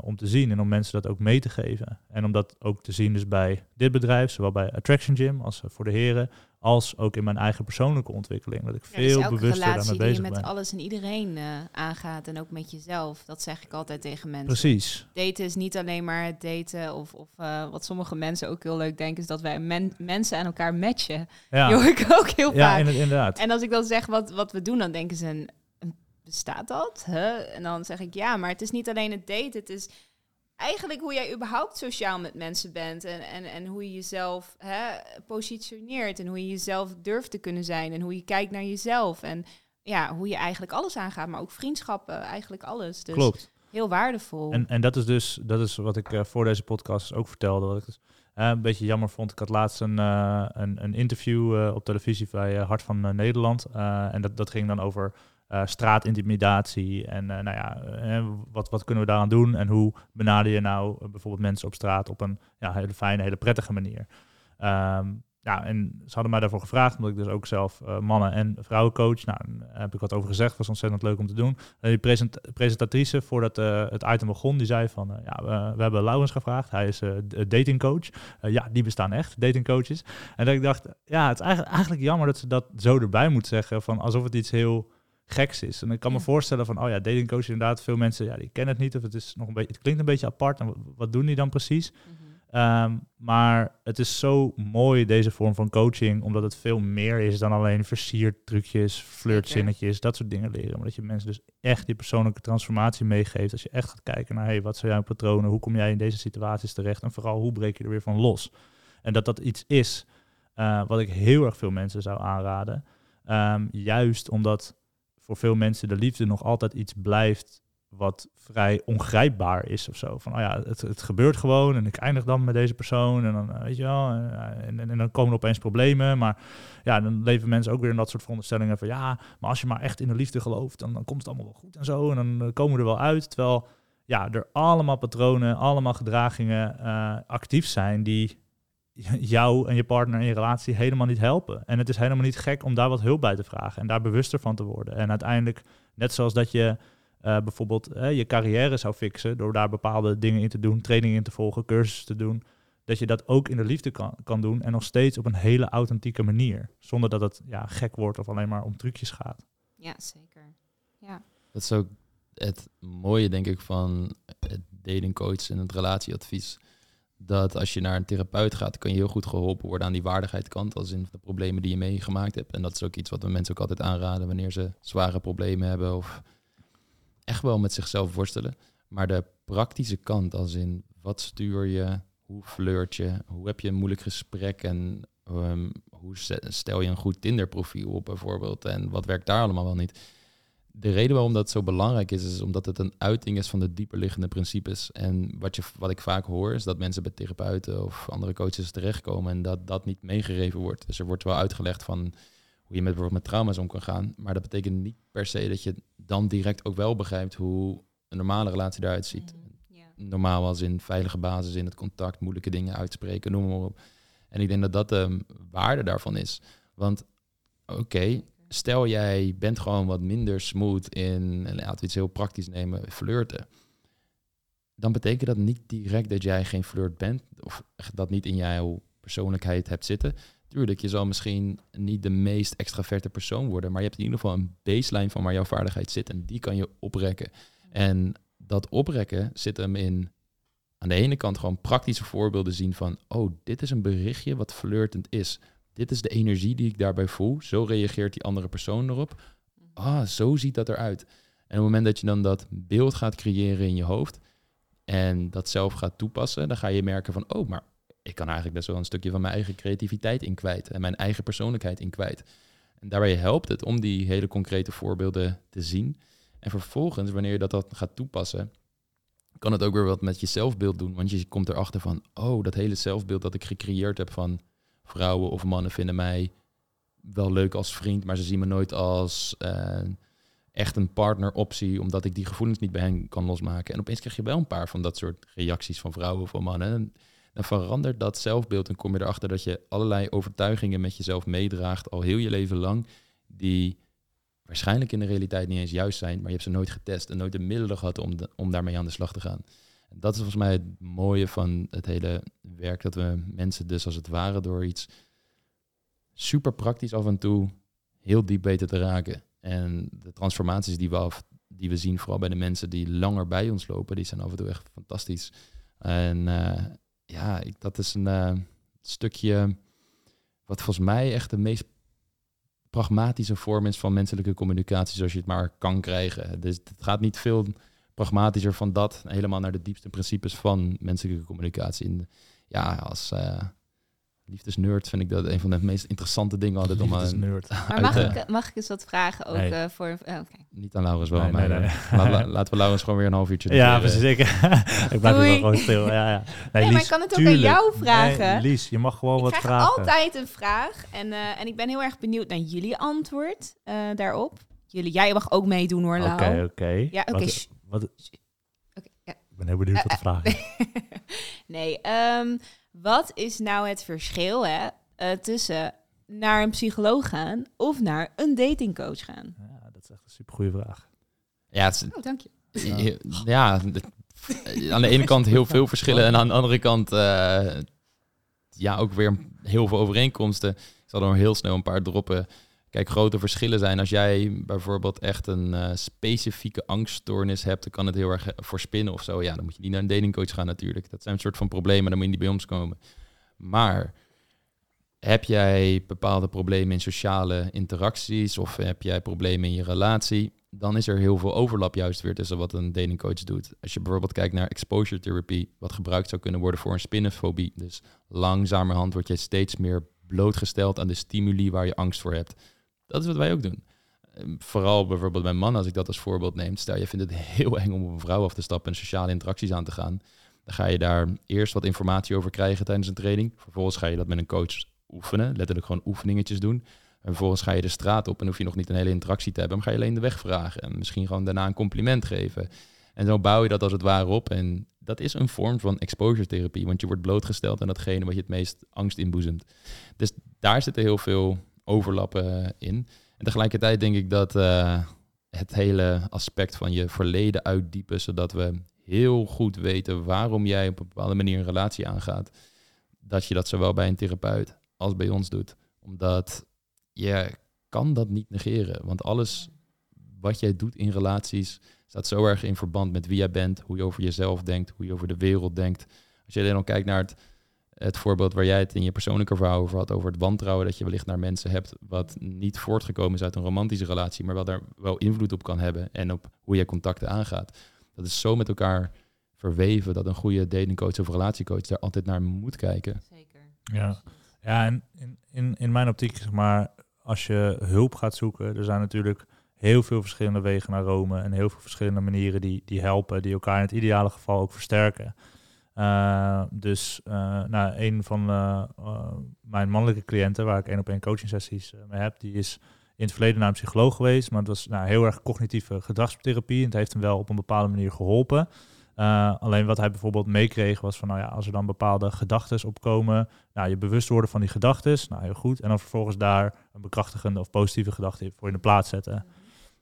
om te zien en om mensen dat ook mee te geven. En om dat ook te zien dus bij dit bedrijf, zowel bij Attraction Gym als voor de heren, als ook in mijn eigen persoonlijke ontwikkeling. Dat ik Ja, dus veel elke bewuster relatie daarmee die je bezig met ben. alles en iedereen eh, aangaat en ook met jezelf. Dat zeg ik altijd tegen mensen. Precies. Daten is niet alleen maar het daten of, of eh, wat sommige mensen ook heel leuk denken, is dat wij men- mensen aan elkaar matchen. Ja, Die hoor ik ook heel ja vaak. in- inderdaad. En als ik dan zeg wat, wat we doen, dan denken ze, "En- en bestaat dat? Huh? En dan zeg ik, ja, maar het is niet alleen het daten. Het is eigenlijk hoe jij überhaupt sociaal met mensen bent. En, en, en hoe je jezelf hè, positioneert. En hoe je jezelf durft te kunnen zijn. En hoe je kijkt naar jezelf. En ja, hoe je eigenlijk alles aangaat. Maar ook vriendschappen, eigenlijk alles. Dus Klopt. heel waardevol. En, en dat is dus dat is wat ik eh, voor deze podcast ook vertelde. Wat ik dus, eh, een beetje jammer vond. Ik had laatst een, eh, een, een interview eh, op televisie bij Hart van Nederland. Eh, en dat, dat ging dan over eh, straatintimidatie. En eh, nou ja, eh, wat, wat kunnen we daaraan doen? En hoe benader je nou bijvoorbeeld mensen op straat op een ja, hele fijne, hele prettige manier? Ehm, ja, en ze hadden mij daarvoor gevraagd, omdat ik dus ook zelf uh, mannen- en vrouwencoach. Nou, daar heb ik wat over gezegd, was ontzettend leuk om te doen. En die present presentatrice, voordat uh, het item begon, die zei van, uh, ja, we, we, hebben Laurens gevraagd. Hij is datingcoach. ja, die bestaan echt, datingcoaches. En dat ik dacht, ja, het is eigenlijk, eigenlijk jammer dat ze dat zo erbij moet zeggen, van alsof het iets heel geks is. En ik kan me voorstellen van, oh ja, datingcoach inderdaad, veel mensen, ja, die kennen het niet, of het is nog een beetje, het klinkt een beetje apart. En wat doen die dan precies? Mhm. Ehm, maar het is zo mooi, deze vorm van coaching, omdat het veel meer is dan alleen versiertrucjes, flirtzinnetjes, dat soort dingen leren. Maar dat je mensen dus echt die persoonlijke transformatie meegeeft. Als je echt gaat kijken naar, hey, wat zijn jouw patronen? Hoe kom jij in deze situaties terecht? En vooral, hoe breek je er weer van los? En dat dat iets is uh, wat ik heel erg veel mensen zou aanraden. Um, juist omdat voor veel mensen de liefde nog altijd iets blijft wat vrij ongrijpbaar is of zo. Van, oh ja, het, het gebeurt gewoon en ik eindig dan met deze persoon en dan, eh, weet je wel, eh, en, en, en, dan komen er opeens problemen. Maar ja, dan leven mensen ook weer in dat soort veronderstellingen van, ja, maar als je maar echt in de liefde gelooft, dan, dan komt het allemaal wel goed en zo. En dan eh, komen we er wel uit. Terwijl, ja, er allemaal patronen, allemaal gedragingen actief zijn die jou en je partner in je relatie helemaal niet helpen. En het is helemaal niet gek om daar wat hulp bij te vragen en daar bewuster van te worden. En uiteindelijk, net zoals dat je uh, bijvoorbeeld je carrière zou fixen door daar bepaalde dingen in te doen, trainingen in te volgen, cursussen te doen, dat je dat ook in de liefde kan, kan doen en nog steeds op een hele authentieke manier, zonder dat het ja, gek wordt of alleen maar om trucjes gaat. Ja, zeker. Ja. Dat is ook het mooie, denk ik, van het datingcoach en het relatieadvies. Dat als je naar een therapeut gaat, kan je heel goed geholpen worden aan die waardigheidskant, als in de problemen die je meegemaakt hebt. En dat is ook iets wat we mensen ook altijd aanraden wanneer ze zware problemen hebben of echt wel met zichzelf worstelen. Maar de praktische kant, als in wat stuur je, hoe flirt je, hoe heb je een moeilijk gesprek en um, hoe stel je een goed Tinder-profiel op bijvoorbeeld en wat werkt daar allemaal wel niet. De reden waarom dat zo belangrijk is, is omdat het een uiting is van de dieperliggende principes. En wat, je, wat ik vaak hoor, is dat mensen bij therapeuten of andere coaches terechtkomen en dat dat niet meegegeven wordt. Dus er wordt wel uitgelegd van hoe je met bijvoorbeeld met trauma's om kan gaan. Maar dat betekent niet per se dat je dan direct ook wel begrijpt hoe een normale relatie eruit ziet. Mm, Normaal als in veilige basis, in het contact, moeilijke dingen uitspreken, noem maar op. En ik denk dat dat de waarde daarvan is. Want oké, stel jij bent gewoon wat minder smooth in, laten we iets heel praktisch nemen, flirten. Dan betekent dat niet direct dat jij geen flirt bent, of dat niet in jouw persoonlijkheid hebt zitten. Tuurlijk, je zal misschien niet de meest extraverte persoon worden, maar je hebt in ieder geval een baseline van waar jouw vaardigheid zit en die kan je oprekken. En dat oprekken zit hem in aan de ene kant gewoon praktische voorbeelden zien van, oh, dit is een berichtje wat flirtend is. Dit is de energie die ik daarbij voel. Zo reageert die andere persoon erop. Ah, zo ziet dat eruit. En op het moment dat je dan dat beeld gaat creëren in je hoofd en dat zelf gaat toepassen, dan ga je merken van, oh, maar ik kan eigenlijk best wel een stukje van mijn eigen creativiteit in kwijt en mijn eigen persoonlijkheid in kwijt. En daarbij helpt het om die hele concrete voorbeelden te zien. En vervolgens, wanneer je dat, dat gaat toepassen, kan het ook weer wat met je zelfbeeld doen. Want je komt erachter van, oh, dat hele zelfbeeld dat ik gecreëerd heb van vrouwen of mannen vinden mij wel leuk als vriend, maar ze zien me nooit als uh, echt een partneroptie, omdat ik die gevoelens niet bij hen kan losmaken. En opeens krijg je wel een paar van dat soort reacties van vrouwen of mannen. En dan verandert dat zelfbeeld en kom je erachter dat je allerlei overtuigingen met jezelf meedraagt al heel je leven lang, die waarschijnlijk in de realiteit niet eens juist zijn, maar je hebt ze nooit getest en nooit de middelen gehad om, om daarmee aan de slag te gaan. Dat is volgens mij het mooie van het hele werk, dat we mensen dus als het ware door iets super praktisch af en toe heel diep weten te raken. En de transformaties die we, af, die we zien, vooral bij de mensen die langer bij ons lopen, die zijn af en toe echt fantastisch. En, uh, ja, ik, dat is een uh, stukje wat volgens mij echt de meest pragmatische vorm is van menselijke communicatie, zoals je het maar kan krijgen. Dus het gaat niet veel pragmatischer van dat, helemaal naar de diepste principes van menselijke communicatie. En ja, als, uh, liefdesnerd vind ik dat een van de meest interessante dingen altijd om aan Maar mag, ik, mag ik eens wat vragen ook nee. uh, voor... Oh, okay. Niet aan Laurens wel, nee, maar nee, nee. laten we Laurens gewoon weer een half uurtje Ja, precies, zeker. ik blijf weer gewoon stil. Ja, ja. Nee, Lies, maar ik kan het ook tuurlijk. aan jou vragen. Lies, je mag gewoon ik wat vragen. vragen. Ik altijd een vraag en, uh, en ik ben heel erg benieuwd naar jullie antwoord uh, daarop. Jullie, jij mag ook meedoen hoor, Lau. Oké, okay, oké. Okay. Ja, oké. Okay. Wat, wat, ja. Ik ben heel benieuwd wat de vraag is. nee, um, wat is nou het verschil hè, eh, tussen naar een psycholoog gaan of naar een datingcoach gaan? Ja, dat is echt een supergoeie vraag. Ja, het is, Oh, dank je. ja, ja, de- aan de ene kant heel veel verschillen en aan de andere kant eh, ja, ook weer heel veel overeenkomsten. Ik zal er maar heel snel een paar droppen. Kijk, grote verschillen zijn als jij bijvoorbeeld echt een eh, specifieke angststoornis hebt, dan kan het heel erg eh, voorspinnen of zo. Ja, dan moet je niet naar een datingcoach gaan natuurlijk. Dat zijn een soort van problemen, dan moet je niet bij ons komen. Maar heb jij bepaalde problemen in sociale interacties of heb jij problemen in je relatie, dan is er heel veel overlap juist weer tussen wat een datingcoach doet. Als je bijvoorbeeld kijkt naar exposure therapy, wat gebruikt zou kunnen worden voor een spinnenfobie. Dus langzamerhand word je steeds meer blootgesteld aan de stimuli waar je angst voor hebt. Dat is wat wij ook doen. Ehm, Vooral bijvoorbeeld bij mannen, als ik dat als voorbeeld neem. Stel, je vindt het heel eng om op een vrouw af te stappen en sociale interacties aan te gaan. Dan ga je daar eerst wat informatie over krijgen tijdens een training. Vervolgens ga je dat met een coach oefenen, letterlijk gewoon oefeningetjes doen. En vervolgens ga je de straat op en hoef je nog niet een hele interactie te hebben, maar ga je alleen de weg vragen en misschien gewoon daarna een compliment geven. En zo bouw je dat als het ware op. En dat is een vorm van exposure therapie, want je wordt blootgesteld aan datgene wat je het meest angst inboezemt. Dus daar zitten heel veel overlappen in. En tegelijkertijd denk ik dat eh, het hele aspect van je verleden uitdiepen, zodat we heel goed weten waarom jij op een bepaalde manier een relatie aangaat, dat je dat zowel bij een therapeut als bij ons doet. Omdat je kan dat niet negeren, want alles wat jij doet in relaties staat zo erg in verband met wie jij bent, hoe je over jezelf denkt, hoe je over de wereld denkt. Als je al kijkt naar het, het voorbeeld waar jij het in je persoonlijke verhaal over had, over het wantrouwen dat je wellicht naar mensen hebt, wat niet voortgekomen is uit een romantische relatie, maar wel daar wel invloed op kan hebben en op hoe jij contacten aangaat. Dat is zo met elkaar verweven dat een goede datingcoach of relatiecoach daar altijd naar moet kijken. Zeker. Ja, ja en in, in, in mijn optiek, zeg maar, als je hulp gaat zoeken, er zijn natuurlijk heel veel verschillende wegen naar Rome en heel veel verschillende manieren die, die helpen, die elkaar in het ideale geval ook versterken. Uh, dus uh, nou, een van uh, mijn mannelijke cliënten, waar ik één op één coaching sessies mee heb, die is in het verleden naar een psycholoog geweest, maar het was nou, heel erg cognitieve gedragstherapie en het heeft hem wel op een bepaalde manier geholpen. Alleen wat hij bijvoorbeeld meekreeg was van, nou ja, als er dan bepaalde gedachten opkomen, nou, je bewust worden van die gedachten, nou heel goed, en dan vervolgens daar een bekrachtigende of positieve gedachte voor in de plaats zetten.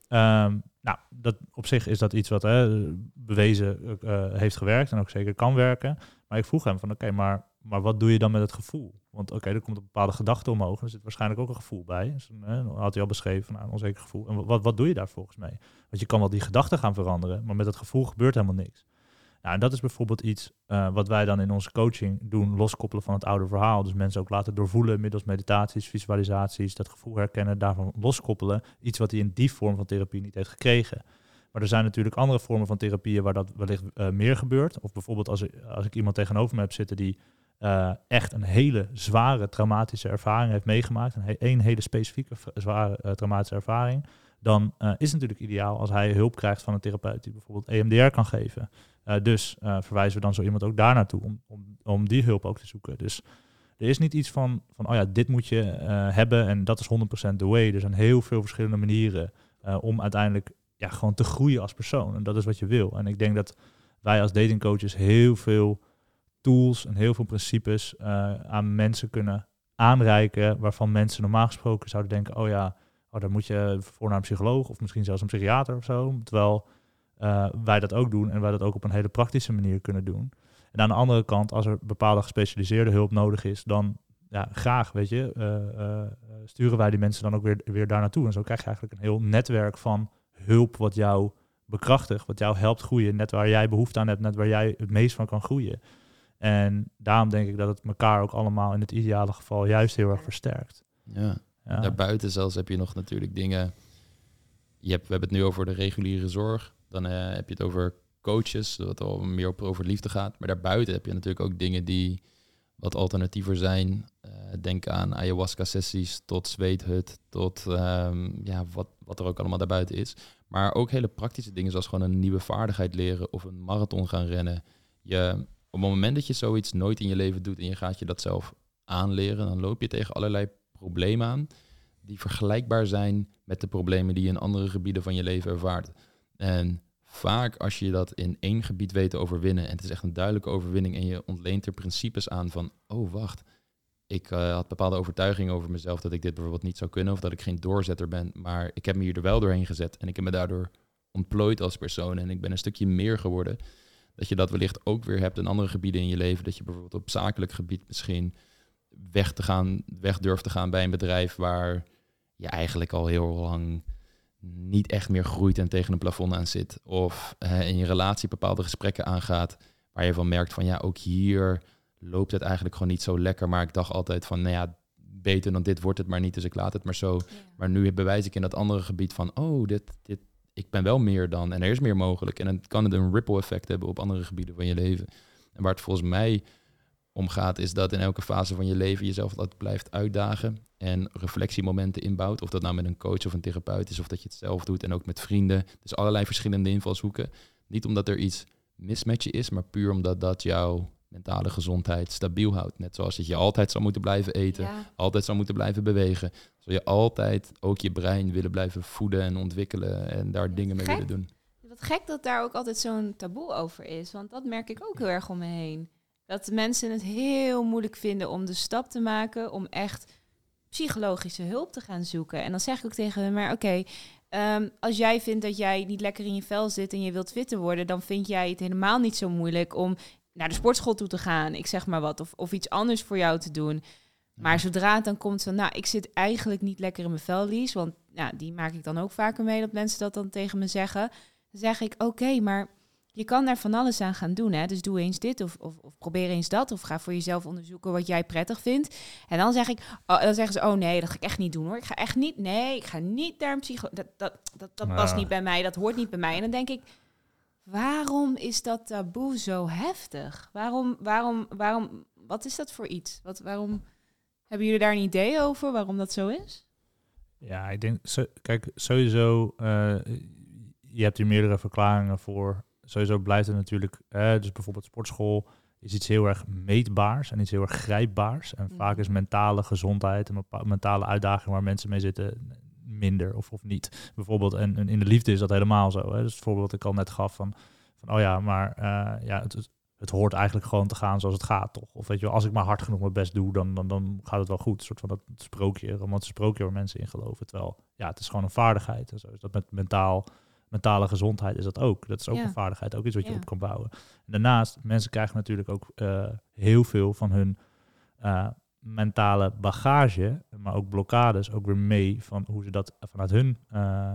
Um, nou, dat, op zich is dat iets wat hè, bewezen uh, heeft gewerkt en ook zeker kan werken. Maar ik vroeg hem van, oké, maar, maar wat doe je dan met het gevoel? Want oké, er komt een bepaalde gedachte omhoog, er zit waarschijnlijk ook een gevoel bij. Dus, hè, dan had hij al beschreven, nou, een onzeker gevoel. En wat, wat doe je daar volgens mee? Want je kan wel die gedachten gaan veranderen, maar met het gevoel gebeurt helemaal niks. Nou, en dat is bijvoorbeeld iets uh, wat wij dan in onze coaching doen, loskoppelen van het oude verhaal. Dus mensen ook laten doorvoelen middels meditaties, visualisaties, dat gevoel herkennen, daarvan loskoppelen. Iets wat hij in die vorm van therapie niet heeft gekregen. Maar er zijn natuurlijk andere vormen van therapieën waar dat wellicht uh, meer gebeurt. Of bijvoorbeeld als ik, als ik iemand tegenover me heb zitten die uh, echt een hele zware traumatische ervaring heeft meegemaakt, een, een hele specifieke zware traumatische ervaring, dan uh, is het natuurlijk ideaal als hij hulp krijgt van een therapeut die bijvoorbeeld EMDR kan geven. Uh, dus uh, verwijzen we dan zo iemand ook daar naartoe om, om, om die hulp ook te zoeken. Dus er is niet iets van, van oh ja, dit moet je hebben en dat is 100% the way. Er zijn heel veel verschillende manieren om uiteindelijk ja, gewoon te groeien als persoon. En dat is wat je wil. En ik denk dat wij als datingcoaches heel veel tools en heel veel principes aan mensen kunnen aanreiken waarvan mensen normaal gesproken zouden denken, oh ja, oh, dan moet je voor naar een psycholoog of misschien zelfs een psychiater of zo. Terwijl uh, wij dat ook doen en wij dat ook op een hele praktische manier kunnen doen. En aan de andere kant, als er bepaalde gespecialiseerde hulp nodig is, dan ja, graag, weet je, uh, uh, sturen wij die mensen dan ook weer, weer daar naartoe. En zo krijg je eigenlijk een heel netwerk van hulp wat jou bekrachtigt, wat jou helpt groeien, net waar jij behoefte aan hebt, net waar jij het meest van kan groeien. En daarom denk ik dat het elkaar ook allemaal in het ideale geval juist heel erg versterkt. Ja. Daarbuiten zelfs heb je nog natuurlijk dingen. Je hebt, we hebben het nu over de reguliere zorg. Dan uh, heb je het over coaches, wat al meer op over liefde gaat. Maar daarbuiten heb je natuurlijk ook dingen die wat alternatiever zijn. Uh, denk aan ayahuasca-sessies, tot zweethut, tot um, ja, wat, wat er ook allemaal daarbuiten is. Maar ook hele praktische dingen, zoals gewoon een nieuwe vaardigheid leren of een marathon gaan rennen. Je, op het moment dat je zoiets nooit in je leven doet en je gaat je dat zelf aanleren, dan loop je tegen allerlei problemen aan die vergelijkbaar zijn met de problemen die je in andere gebieden van je leven ervaart. En vaak als je dat in één gebied weet te overwinnen, en het is echt een duidelijke overwinning, en je ontleent er principes aan van, oh wacht, ik uh, had bepaalde overtuigingen over mezelf dat ik dit bijvoorbeeld niet zou kunnen of dat ik geen doorzetter ben. Maar ik heb me hier er wel doorheen gezet en ik heb me daardoor ontplooid als persoon en ik ben een stukje meer geworden. Dat je dat wellicht ook weer hebt in andere gebieden in je leven. Dat je bijvoorbeeld op zakelijk gebied misschien weg, te gaan, weg durft te gaan bij een bedrijf waar je eigenlijk al heel lang niet echt meer groeit en tegen een plafond aan zit. Of in je relatie bepaalde gesprekken aangaat waar je van merkt van ja, ook hier loopt het eigenlijk gewoon niet zo lekker. Maar ik dacht altijd van, nou ja, beter dan dit wordt het maar niet, dus ik laat het maar zo. Maar nu bewijs ik in dat andere gebied van, oh, dit, dit, ik ben wel meer dan en er is meer mogelijk. En dan kan het een ripple effect hebben op andere gebieden van je leven. En waar het volgens mij om gaat, is dat in elke fase van je leven jezelf altijd blijft uitdagen en reflectiemomenten inbouwt. Of dat nou met een coach of een therapeut is, of dat je het zelf doet en ook met vrienden. Dus allerlei verschillende invalshoeken. Niet omdat er iets mis met je is, maar puur omdat dat jouw mentale gezondheid stabiel houdt. Net zoals dat je altijd zou moeten blijven eten, altijd zou moeten blijven bewegen. Zul je altijd ook je brein willen blijven voeden en ontwikkelen en daar dingen mee willen doen. Wat gek dat daar ook altijd zo'n taboe over is, want dat merk ik ook heel erg om me heen. Dat mensen het heel moeilijk vinden om de stap te maken om echt psychologische hulp te gaan zoeken. En dan zeg ik ook tegen hen, maar oké, ehm, als jij vindt dat jij niet lekker in je vel zit en je wilt fitter worden, dan vind jij het helemaal niet zo moeilijk om naar de sportschool toe te gaan, ik zeg maar wat, of, of iets anders voor jou te doen. Maar zodra het dan komt van, nou, ik zit eigenlijk niet lekker in mijn vel, Lies, want nou, die maak ik dan ook vaker mee dat mensen dat dan tegen me zeggen. Dan zeg ik, oké, maar je kan daar van alles aan gaan doen. Hè? Dus doe eens dit of, of, of, probeer eens dat. Of ga voor jezelf onderzoeken wat jij prettig vindt. En dan zeg ik, oh, dan zeggen ze, oh nee, dat ga ik echt niet doen hoor. Ik ga echt niet, nee, ik ga niet naar een psycho. Dat, dat, dat, dat past niet bij mij, dat hoort niet bij mij. En dan denk ik, waarom is dat taboe zo heftig? Waarom, waarom, waarom, wat is dat voor iets? Wat, waarom hebben jullie daar een idee over waarom dat zo is? Ja, ik denk, kijk, sowieso, uh, je hebt hier meerdere verklaringen voor sowieso blijft het natuurlijk, dus bijvoorbeeld sportschool is iets heel erg meetbaars en iets heel erg grijpbaars. En vaak mhm. is mentale gezondheid en mentale uitdaging waar mensen mee zitten minder of, of niet. Bijvoorbeeld, en, in de liefde is dat helemaal zo. Hè? Dus het voorbeeld dat ik al net gaf van, van oh ja, maar uh, ja, het, het hoort eigenlijk gewoon te gaan zoals het gaat, toch? Of weet je wel, als ik maar hard genoeg mijn best doe, dan, dan, dan gaat het wel goed. Een soort van dat sprookje, romantisch sprookje waar mensen in geloven. Terwijl, ja, het is gewoon een vaardigheid. En zo is dat met mentaal mentale gezondheid is dat ook. Dat is ook een vaardigheid, ook iets wat je op kan bouwen. daarnaast, mensen krijgen natuurlijk ook uh, heel veel van hun uh, mentale bagage, maar ook blokkades, ook weer mee van hoe ze dat vanuit hun uh,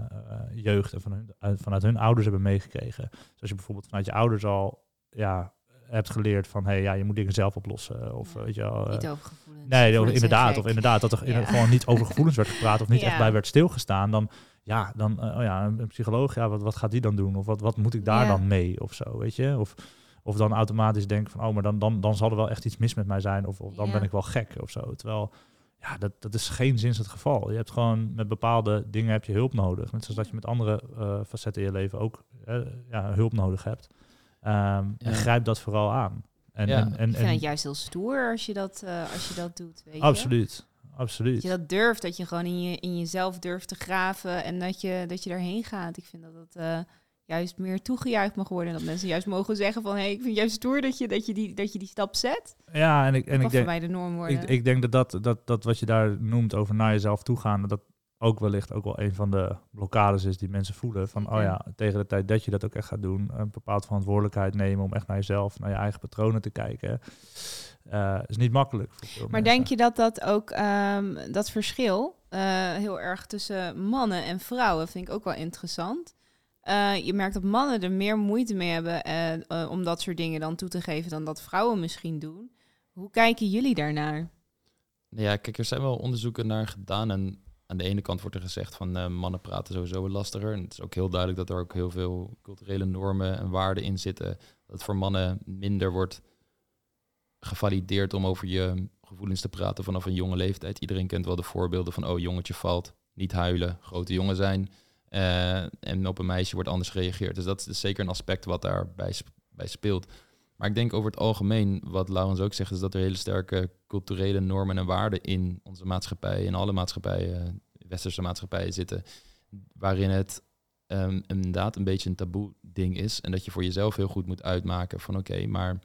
jeugd en van hun, vanuit hun ouders hebben meegekregen. Dus als je bijvoorbeeld vanuit je ouders al ja, hebt geleerd van hey, ja, je moet dingen zelf oplossen. Of weet je wel. niet over gevoelens. Nee, inderdaad. Of inderdaad, dat er gewoon niet over gevoelens werd gepraat of niet echt bij werd stilgestaan. Dan ja, dan, uh, oh ja, een, psycholoog, ja, wat, wat gaat die dan doen? Of wat, wat moet ik daar dan mee? Of zo, weet je? Of, of dan automatisch denk van, oh, maar dan, dan, dan zal er wel echt iets mis met mij zijn. Of, of dan ben ik wel gek of zo. Terwijl, ja, dat, dat is geen zins het geval. Je hebt gewoon met bepaalde dingen heb je hulp nodig. Net zoals dat je met andere uh, facetten in je leven ook uh, ja, hulp nodig hebt. Um, En grijp dat vooral aan. En, ja. en, en, ik vind het juist heel stoer als je dat, uh, als je dat doet. Weet absoluut absoluut. Dat je dat durft, dat je gewoon in, je, in jezelf durft te graven en dat je, dat je daarheen gaat. Ik vind dat dat uh, juist meer toegejuicht mag worden. En dat mensen juist mogen zeggen van, hé, hey, ik vind juist stoer dat je, dat, je die, dat je die stap zet. Ja, en ik, en ik denk, voor mij de norm worden. Ik, ik denk dat, dat, dat dat wat je daar noemt over naar jezelf toe gaan, dat ook wellicht ook wel een van de blokkades is die mensen voelen. Van, oh ja, tegen de tijd dat je dat ook echt gaat doen, een bepaald verantwoordelijkheid nemen om echt naar jezelf, naar je eigen patronen te kijken. Uh, is niet makkelijk. maar denk je dat dat ook um, dat verschil uh, heel erg tussen mannen en vrouwen vind ik ook wel interessant. Uh, je merkt dat mannen er meer moeite mee hebben om dat soort dingen dan toe te geven dan dat vrouwen misschien doen. Hoe kijken jullie daarnaar? Ja, kijk, er zijn wel onderzoeken naar gedaan en aan de ene kant wordt er gezegd van mannen praten sowieso lastiger. En het is ook heel duidelijk dat er ook heel veel culturele normen en waarden in zitten. Dat het voor mannen minder wordt gevalideerd om over je gevoelens te praten vanaf een jonge leeftijd. Iedereen kent wel de voorbeelden van, oh jongetje valt, niet huilen, grote jongen zijn. Uh, en op een meisje wordt anders gereageerd. Dus dat is zeker een aspect wat daarbij bij speelt. Maar ik denk over het algemeen, wat Laurens ook zegt, is dat er hele sterke culturele normen en waarden in onze maatschappij, in alle maatschappijen, westerse maatschappijen zitten, waarin het um, inderdaad een beetje een taboe ding is. En dat je voor jezelf heel goed moet uitmaken van oké, maar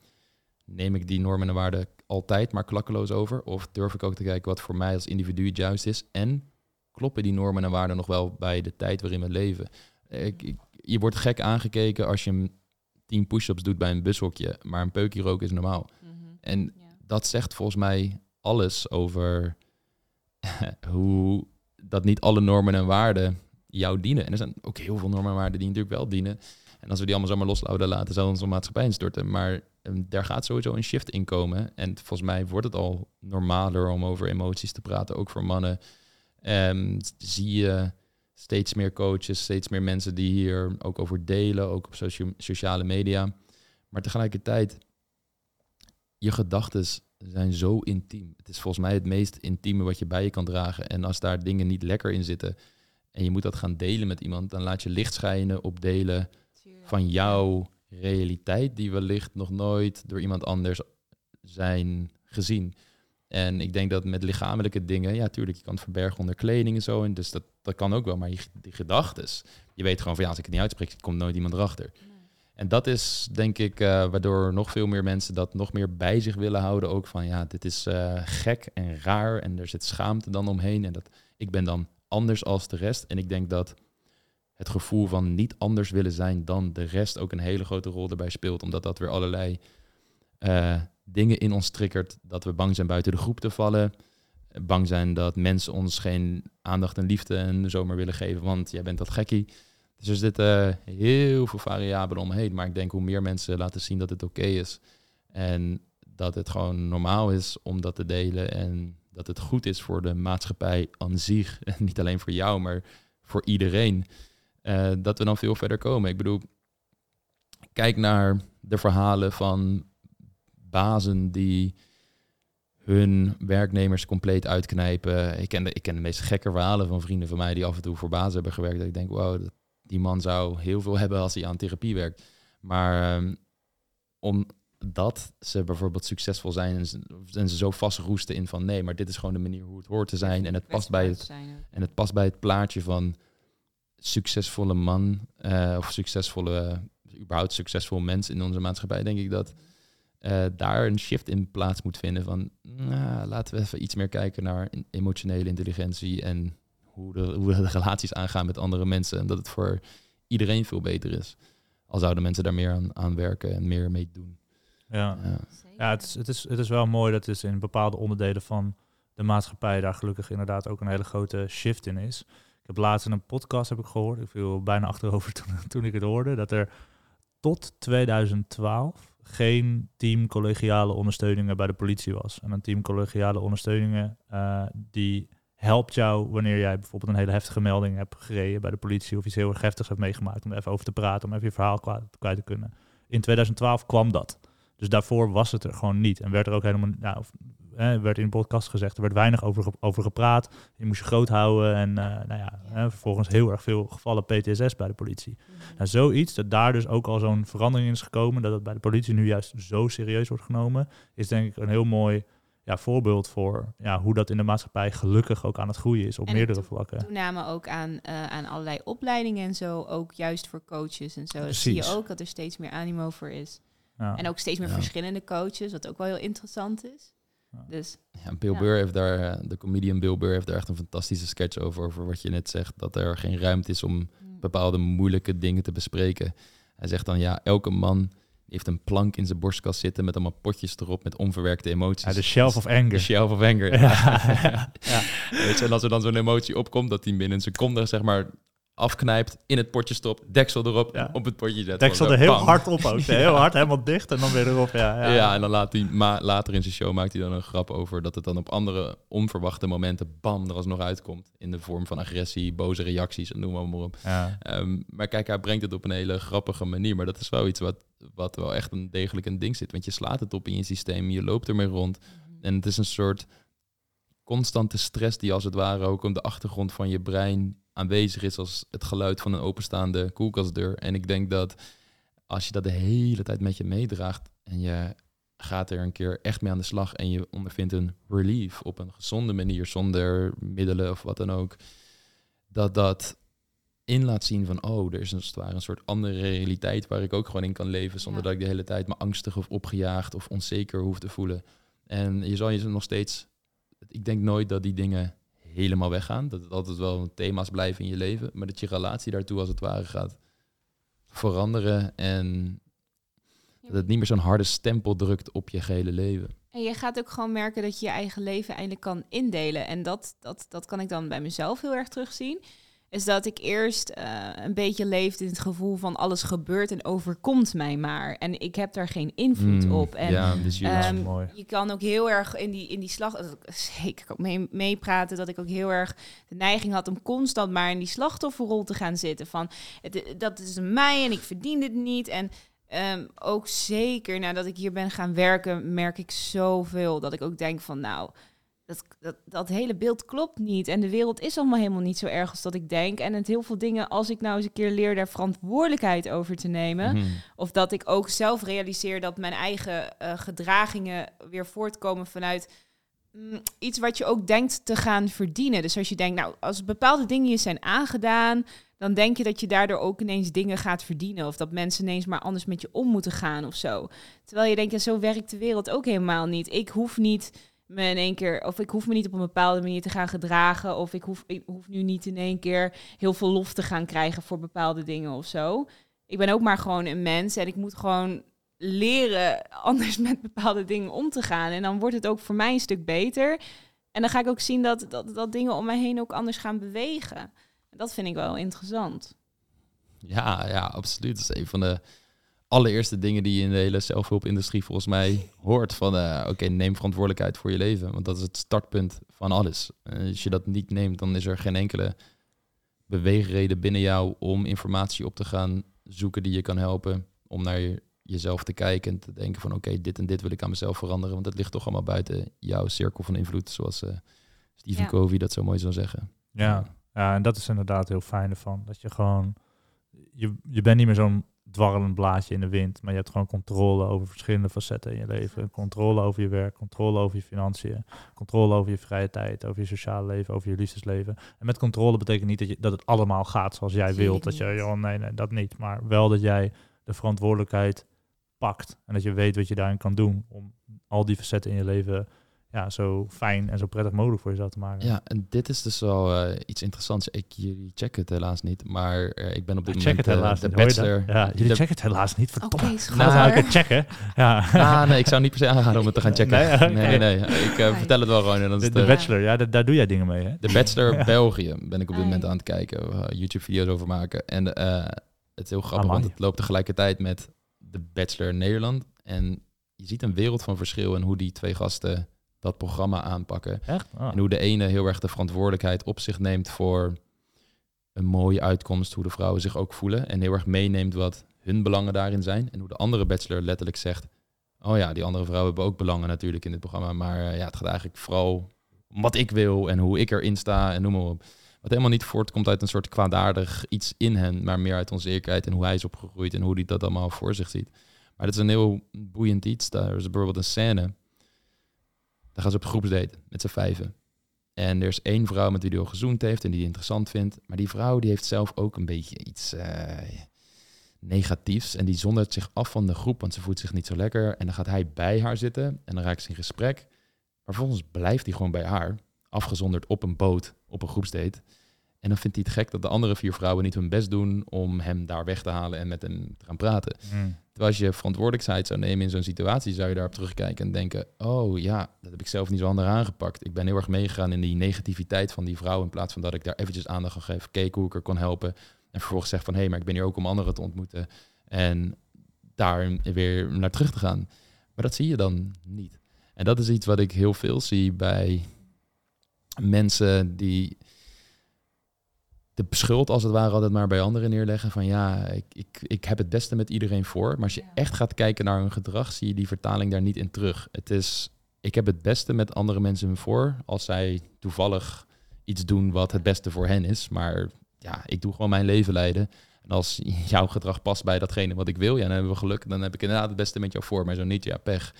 neem ik die normen en waarden altijd maar klakkeloos over? Of durf ik ook te kijken wat voor mij als individu het juist is? En kloppen die normen en waarden nog wel bij de tijd waarin we leven? Ik, ik- je wordt gek aangekeken als je 10 push-ups doet bij een bushokje, maar een peukje roken is normaal. Mhm. En Ja. dat zegt volgens mij alles over hoe dat niet alle normen en waarden jou dienen. En er zijn ook heel veel normen en waarden die natuurlijk wel dienen. En als we die allemaal zomaar los zouden laten, zou onze maatschappij instorten. Maar ehm, daar gaat sowieso een shift in komen. En volgens mij wordt het al normaler om over emoties te praten, ook voor mannen. Ehm, zie je steeds meer coaches, steeds meer mensen die hier ook over delen, ook op socia- sociale media. Maar tegelijkertijd, je gedachten zijn zo intiem. Het is volgens mij het meest intieme wat je bij je kan dragen. En als daar dingen niet lekker in zitten en je moet dat gaan delen met iemand, dan laat je licht schijnen op delen van jouw realiteit die wellicht nog nooit door iemand anders zijn gezien. En ik denk dat met lichamelijke dingen, ja, tuurlijk, je kan het verbergen onder kleding en zo. En dus dat, dat kan ook wel. Maar je, die gedachtes, je weet gewoon van ja, als ik het niet uitspreek, komt nooit iemand erachter. Nee. En dat is denk ik eh, waardoor nog veel meer mensen dat nog meer bij zich willen houden. Ook van ja, dit is eh, gek en raar en er zit schaamte dan omheen. En dat ik ben dan anders als de rest. En ik denk dat het gevoel van niet anders willen zijn dan de rest ook een hele grote rol erbij speelt. Omdat dat weer allerlei eh, dingen in ons triggert. Dat we bang zijn buiten de groep te vallen. Bang zijn dat mensen ons geen aandacht en liefde en zomaar willen geven, want jij bent dat gekkie. Dus er zitten heel veel variabelen omheen. Maar ik denk hoe meer mensen laten zien dat het oké is. En dat het gewoon normaal is om dat te delen. En dat het goed is voor de maatschappij aan zich. En niet alleen voor jou, maar voor iedereen. Eh, dat we dan veel verder komen. Ik bedoel, kijk naar de verhalen van bazen die hun werknemers compleet uitknijpen. Ik ken, de, ik ken de meest gekke verhalen van vrienden van mij die af en toe voor bazen hebben gewerkt. Dat ik denk, wow, dat, die man zou heel veel hebben als hij aan therapie werkt. Maar um, omdat ze bijvoorbeeld succesvol zijn en ze, en ze zo vastroesten in van nee, maar dit is gewoon de manier hoe het hoort te zijn. En het past bij het, en het past bij het plaatje van succesvolle man uh, of succesvolle, uh, überhaupt succesvol mens in onze maatschappij, denk ik dat uh, daar een shift in plaats moet vinden van nou, laten we even iets meer kijken naar emotionele intelligentie en hoe de, hoe de relaties aangaan met andere mensen. En dat het voor iedereen veel beter is. Al zouden mensen daar meer aan, aan werken en meer mee doen. Ja, ja. ja het, is, het, is, het is wel mooi dat het in bepaalde onderdelen van de maatschappij daar gelukkig inderdaad ook een hele grote shift in is. Ik heb laatst in een podcast heb ik gehoord, ik viel bijna achterover toen, toen ik het hoorde, dat er tot 2012 geen team collegiale ondersteuningen bij de politie was. En een team collegiale ondersteuningen uh, die helpt jou wanneer jij bijvoorbeeld een hele heftige melding hebt gereden bij de politie of iets heel erg heftigs hebt meegemaakt om er even over te praten, om even je verhaal kwijt, kwijt te kunnen. In 2012 kwam dat. Dus daarvoor was het er gewoon niet. En werd er ook helemaal, nou, eh, werd in de podcast gezegd, er werd weinig over, over gepraat. Je moest je groot houden en uh, nou ja, eh, vervolgens heel erg veel gevallen PTSS bij de politie. Mm -hmm. Nou, zoiets, dat daar dus ook al zo'n verandering in is gekomen, dat het bij de politie nu juist zo serieus wordt genomen, is denk ik een heel mooi ja, voorbeeld voor ja, hoe dat in de maatschappij gelukkig ook aan het groeien is op en meerdere vlakken. Toename ook aan, uh, aan allerlei opleidingen en zo, ook juist voor coaches en zo. Dat zie je ook dat er steeds meer animo voor is. Ja. En ook steeds meer ja. verschillende coaches, wat ook wel heel interessant is. Ja. Dus, ja, Bill Burr heeft daar, uh, de comedian Bill Burr heeft daar echt een fantastische sketch over, over wat je net zegt, dat er geen ruimte is om bepaalde moeilijke dingen te bespreken. Hij zegt dan, ja, elke man heeft een plank in zijn borstkast zitten met allemaal potjes erop met onverwerkte emoties. Ja, de shelf of anger. De shelf of anger. Ja. ja. Weet je, en als er dan zo'n emotie opkomt, dat die binnen een seconde zeg maar afknijpt, in het potje stopt, deksel erop, ja. op het potje zet. Deksel er heel bam. hard op ook. Heel hard, helemaal dicht en dan weer erop. Ja, ja. ja en dan laat hij, ma later in zijn show maakt hij dan een grap over dat het dan op andere onverwachte momenten, bam, er alsnog uitkomt. In de vorm van agressie, boze reacties en noem maar, maar op. Ja. Um, maar kijk, hij brengt het op een hele grappige manier. Maar dat is wel iets wat, wat wel echt een degelijk een ding zit. Want je slaat het op in je systeem, je loopt ermee rond. En het is een soort constante stress die als het ware ook op de achtergrond van je brein aanwezig is als het geluid van een openstaande koelkastdeur. En ik denk dat als je dat de hele tijd met je meedraagt en je gaat er een keer echt mee aan de slag en je ondervindt een relief op een gezonde manier, zonder middelen of wat dan ook, dat dat in laat zien van, oh, er is als het ware een soort andere realiteit waar ik ook gewoon in kan leven, zonder ja. dat ik de hele tijd me angstig of opgejaagd of onzeker hoef te voelen. En je zal je nog steeds... Ik denk nooit dat die dingen helemaal weggaan. Dat het altijd wel thema's blijven in je leven. Maar dat je relatie daartoe als het ware gaat veranderen. En dat het niet meer zo'n harde stempel drukt op je gehele leven. En je gaat ook gewoon merken dat je je eigen leven eindelijk kan indelen. En dat, dat, dat kan ik dan bij mezelf heel erg terugzien. Is dat ik eerst eh, een beetje leefde in het gevoel van alles gebeurt en overkomt mij maar. En ik heb daar geen invloed Mm, op. En ja, dus je, ehm, mooi. je kan ook heel erg in die, in die slag, zeker ook mee, meepraten, dat ik ook heel erg de neiging had om constant maar in die slachtofferrol te gaan zitten. Van het, dat is mij en ik verdien dit niet. En ehm, ook zeker nadat ik hier ben gaan werken, merk ik zoveel dat ik ook denk van nou. Dat, dat, dat hele beeld klopt niet. En de wereld is allemaal helemaal niet zo erg als dat ik denk. En het heel veel dingen, als ik nou eens een keer leer daar verantwoordelijkheid over te nemen. Mhm. Of dat ik ook zelf realiseer dat mijn eigen eh, gedragingen weer voortkomen vanuit mm, iets wat je ook denkt te gaan verdienen. Dus als je denkt, nou, als bepaalde dingen je zijn aangedaan, dan denk je dat je daardoor ook ineens dingen gaat verdienen. Of dat mensen ineens maar anders met je om moeten gaan of zo. Terwijl je denkt, ja, zo werkt de wereld ook helemaal niet. Ik hoef niet me in één keer, of ik hoef me niet op een bepaalde manier te gaan gedragen. Of ik hoef, ik hoef nu niet in één keer heel veel lof te gaan krijgen voor bepaalde dingen of zo ik ben ook maar gewoon een mens en ik moet gewoon leren anders met bepaalde dingen om te gaan. En dan wordt het ook voor mij een stuk beter. En dan ga ik ook zien dat, dat, dat dingen om mij heen ook anders gaan bewegen. En dat vind ik wel interessant. Ja, ja, absoluut. Dat is een van de allereerste dingen die je in de hele zelfhulpindustrie volgens mij hoort. Van eh, oké, neem verantwoordelijkheid voor je leven. Want dat is het startpunt van alles. En als je dat niet neemt, dan is er geen enkele beweegreden binnen jou om informatie op te gaan zoeken die je kan helpen. Om naar je- jezelf te kijken en te denken van oké, dit en dit wil ik aan mezelf veranderen. Want dat ligt toch allemaal buiten jouw cirkel van invloed. Zoals eh Stephen Ja. Covey dat zo mooi zou zeggen. Ja. ja, en dat is inderdaad heel fijn ervan. Dat je gewoon, je, je bent niet meer zo'n dwarrelend blaadje in de wind, maar je hebt gewoon controle over verschillende facetten in je leven. Controle over je werk, controle over je financiën, controle over je vrije tijd, over je sociale leven, over je liefdesleven. En met controle betekent niet dat, je, dat het allemaal gaat zoals jij wilt. Dat je, joh, nee, nee, dat niet. Maar wel dat jij de verantwoordelijkheid pakt en dat je weet wat je daarin kan doen om al die facetten in je leven ja, zo fijn en zo prettig mogelijk voor jezelf te maken. Ja, en dit is dus wel eh, iets interessants. Ik, jullie checken het helaas niet, maar eh, ik ben op dit Ik check moment het helaas eh, de niet. je dat? bachelor. Ja, jullie de- checken het helaas niet. Verdomme. schat. Nou, Nou, ik checken. Ja. Ah, nee, ik zou niet per se aanraden om het te gaan checken. Nee, nee, nee, nee. Ik eh, vertel het wel gewoon. En dan is De, het, de Bachelor, ja, da- daar doe jij dingen mee, hè? de Bachelor België ben ik op dit Ah, moment aan het kijken. YouTube-video's over maken. En eh, het is heel grappig, Amai. want het loopt tegelijkertijd met de Bachelor Nederland. En je ziet een wereld van verschil in hoe die twee gasten dat programma aanpakken. Echt? Ah. En hoe de ene heel erg de verantwoordelijkheid op zich neemt voor een mooie uitkomst, hoe de vrouwen zich ook voelen. En heel erg meeneemt wat hun belangen daarin zijn. En hoe de andere bachelor letterlijk zegt, oh ja, die andere vrouwen hebben ook belangen natuurlijk in dit programma. Maar eh, ja, het gaat eigenlijk vooral om wat ik wil en hoe ik erin sta en noem maar op. Wat helemaal niet voortkomt uit een soort kwaadaardig iets in hen, maar meer uit onzekerheid en hoe hij is opgegroeid en hoe hij dat allemaal voor zich ziet. Maar dat is een heel boeiend iets. Daar is bijvoorbeeld een scène. Daar gaan ze op groepsdate met z'n vijven. En er is één vrouw met wie hij al gezoend heeft en die hij interessant vindt. Maar die vrouw die heeft zelf ook een beetje iets eh, negatiefs. En die zondert zich af van de groep, want ze voelt zich niet zo lekker. En dan gaat hij bij haar zitten en dan raakt ze in gesprek. Maar vervolgens blijft hij gewoon bij haar, afgezonderd op een boot, op een groepsdate. En dan vindt hij het gek dat de andere vier vrouwen niet hun best doen om hem daar weg te halen en met hem te gaan praten. Mm. Terwijl als je verantwoordelijkheid zou nemen in zo'n situatie, zou je daarop terugkijken en denken: Oh ja, dat heb ik zelf niet zo handig aangepakt. Ik ben heel erg meegegaan in die negativiteit van die vrouw. In plaats van dat ik daar eventjes aandacht aan geef, keek hoe ik er kon helpen. En vervolgens zeg van hé, hey, maar ik ben hier ook om anderen te ontmoeten. En daar weer naar terug te gaan. Maar dat zie je dan niet. En dat is iets wat ik heel veel zie bij mensen die de schuld als het ware altijd maar bij anderen neerleggen. Van ja, ik, ik, ik heb het beste met iedereen voor. Maar als je Ja. echt gaat kijken naar hun gedrag, zie je die vertaling daar niet in terug. Het is, ik heb het beste met andere mensen voor als zij toevallig iets doen wat het beste voor hen is. Maar ja, ik doe gewoon mijn leven leiden. En als jouw gedrag past bij datgene wat ik wil, ja, dan hebben we geluk. Dan heb ik inderdaad het beste met jou voor. Maar zo niet, ja, pech.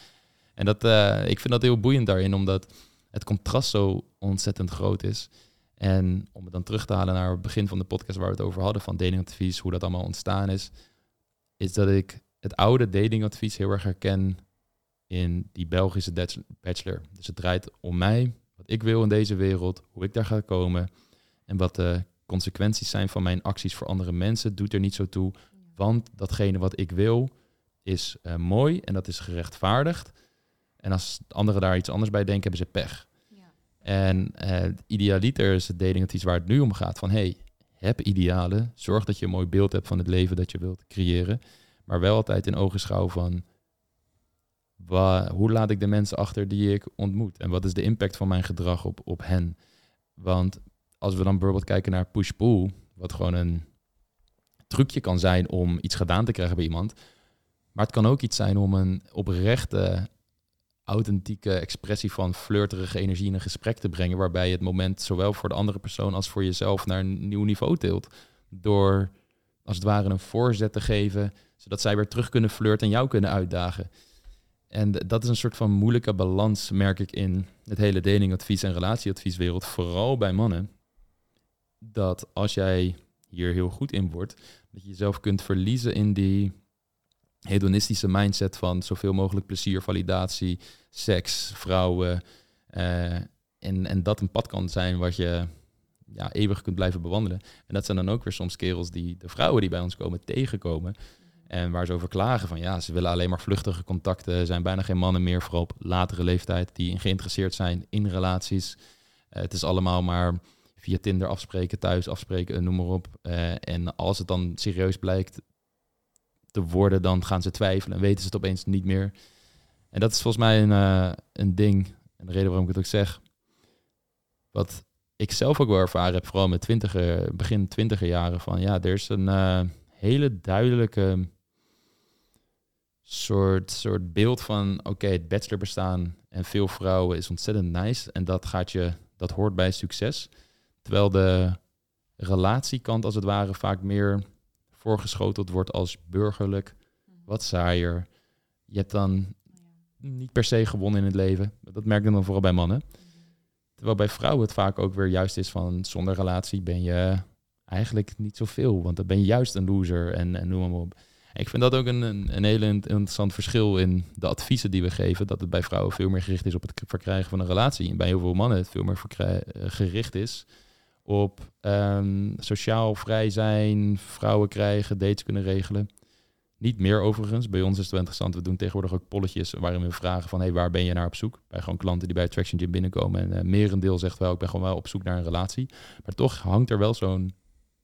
En dat, eh, ik vind dat heel boeiend daarin, omdat het contrast zo ontzettend groot is. En om het dan terug te halen naar het begin van de podcast waar we het over hadden, van datingadvies, hoe dat allemaal ontstaan is, is dat ik het oude datingadvies heel erg herken in die Belgische bachelor. Dus het draait om mij, wat ik wil in deze wereld, hoe ik daar ga komen en wat de consequenties zijn van mijn acties voor andere mensen, doet er niet zo toe. Want datgene wat ik wil is eh, mooi en dat is gerechtvaardigd. En als anderen daar iets anders bij denken, hebben ze pech. En eh, idealiter is het datingadvies waar het nu om gaat. Van hey, heb idealen. Zorg dat je een mooi beeld hebt van het leven dat je wilt creëren. Maar wel altijd in ogenschouw van... Hoe laat ik de mensen achter die ik ontmoet? En wat is de impact van mijn gedrag op, op hen? Want als we dan bijvoorbeeld kijken naar push-pull... wat gewoon een trucje kan zijn om iets gedaan te krijgen bij iemand... maar het kan ook iets zijn om een oprechte authentieke expressie van flirterige energie in een gesprek te brengen, waarbij je het moment zowel voor de andere persoon als voor jezelf naar een nieuw niveau tilt. Door als het ware een voorzet te geven, zodat zij weer terug kunnen flirten en jou kunnen uitdagen. En dat is een soort van moeilijke balans, merk ik, in het hele datingadvies en relatieadvieswereld, vooral bij mannen. Dat als jij hier heel goed in wordt, dat je jezelf kunt verliezen in die hedonistische mindset van zoveel mogelijk plezier, validatie, seks, vrouwen. eh, en, en dat een pad kan zijn wat je ja, eeuwig kunt blijven bewandelen. En dat zijn dan ook weer soms kerels die de vrouwen die bij ons komen tegenkomen. En waar ze over klagen van ja, ze willen alleen maar vluchtige contacten. Er zijn bijna geen mannen meer, vooral op latere leeftijd, die geïnteresseerd zijn in relaties. Eh, het is allemaal maar via Tinder afspreken, thuis afspreken, noem maar op. Eh, en als het dan serieus blijkt te worden, dan gaan ze twijfelen en weten ze het opeens niet meer. En dat is volgens mij een, eh, een ding, en de reden waarom ik het ook zeg, wat ik zelf ook wel ervaren heb, vooral met twintiger, begin twintiger jaren, van ja, er is een eh, hele duidelijke soort, soort beeld van, oké, het bachelor bestaan en veel vrouwen is ontzettend nice en dat gaat je, dat hoort bij succes. Terwijl de relatiekant als het ware vaak meer voorgeschoteld wordt als burgerlijk, wat saaier. Je hebt dan niet per se gewonnen in het leven. Dat merk ik dan vooral bij mannen. Terwijl bij vrouwen het vaak ook weer juist is van zonder relatie ben je eigenlijk niet zoveel. Want dan ben je juist een loser en, en noem maar op. Ik vind dat ook een, een, een hele interessant verschil in de adviezen die we geven. Dat het bij vrouwen veel meer gericht is op het verkrijgen van een relatie. En bij heel veel mannen het veel meer eh, gericht is op ehm, sociaal vrij zijn, vrouwen krijgen, dates kunnen regelen. Niet meer overigens. Bij ons is het wel interessant. We doen tegenwoordig ook polletjes waarin we vragen van... Hey, waar ben je naar op zoek? Bij gewoon klanten die bij Attraction Gym binnenkomen. En uh, merendeel zegt wel, ik ben gewoon wel op zoek naar een relatie. Maar toch hangt er wel zo'n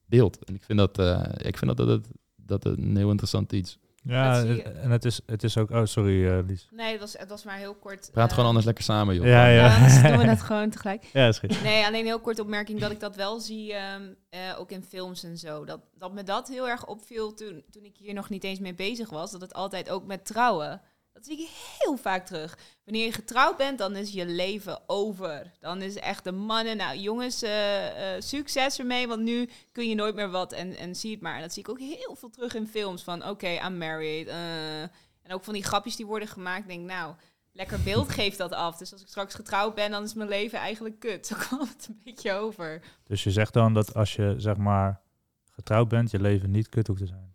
beeld. En ik vind dat, uh, ik vind dat, dat, dat een heel interessant iets. Ja, en het is, het is ook... Oh, sorry, uh, Lies. Nee, het was, het was maar heel kort. Praat eh, gewoon anders lekker samen, joh. Ja, ja. Ja, doen we dat gewoon tegelijk. Ja, is goed. Nee, alleen heel kort opmerking dat ik dat wel zie, ehm, eh, ook in films en zo. Dat, dat me dat heel erg opviel toen, toen ik hier nog niet eens mee bezig was. Dat het altijd ook met trouwen. Dat zie ik heel vaak terug. Wanneer je getrouwd bent, dan is je leven over. Dan is echt de mannen, nou jongens, eh, eh, succes ermee, want nu kun je nooit meer wat en, en zie het maar. En dat zie ik ook heel veel terug in films van, oké, I'm married. eh. en ook van die grapjes die worden gemaakt, denk nou, lekker beeld geeft dat af. Dus als ik straks getrouwd ben, dan is mijn leven eigenlijk kut. Zo kwam het een beetje over. Dus je zegt dan dat als je, zeg maar, getrouwd bent, je leven niet kut hoeft te zijn.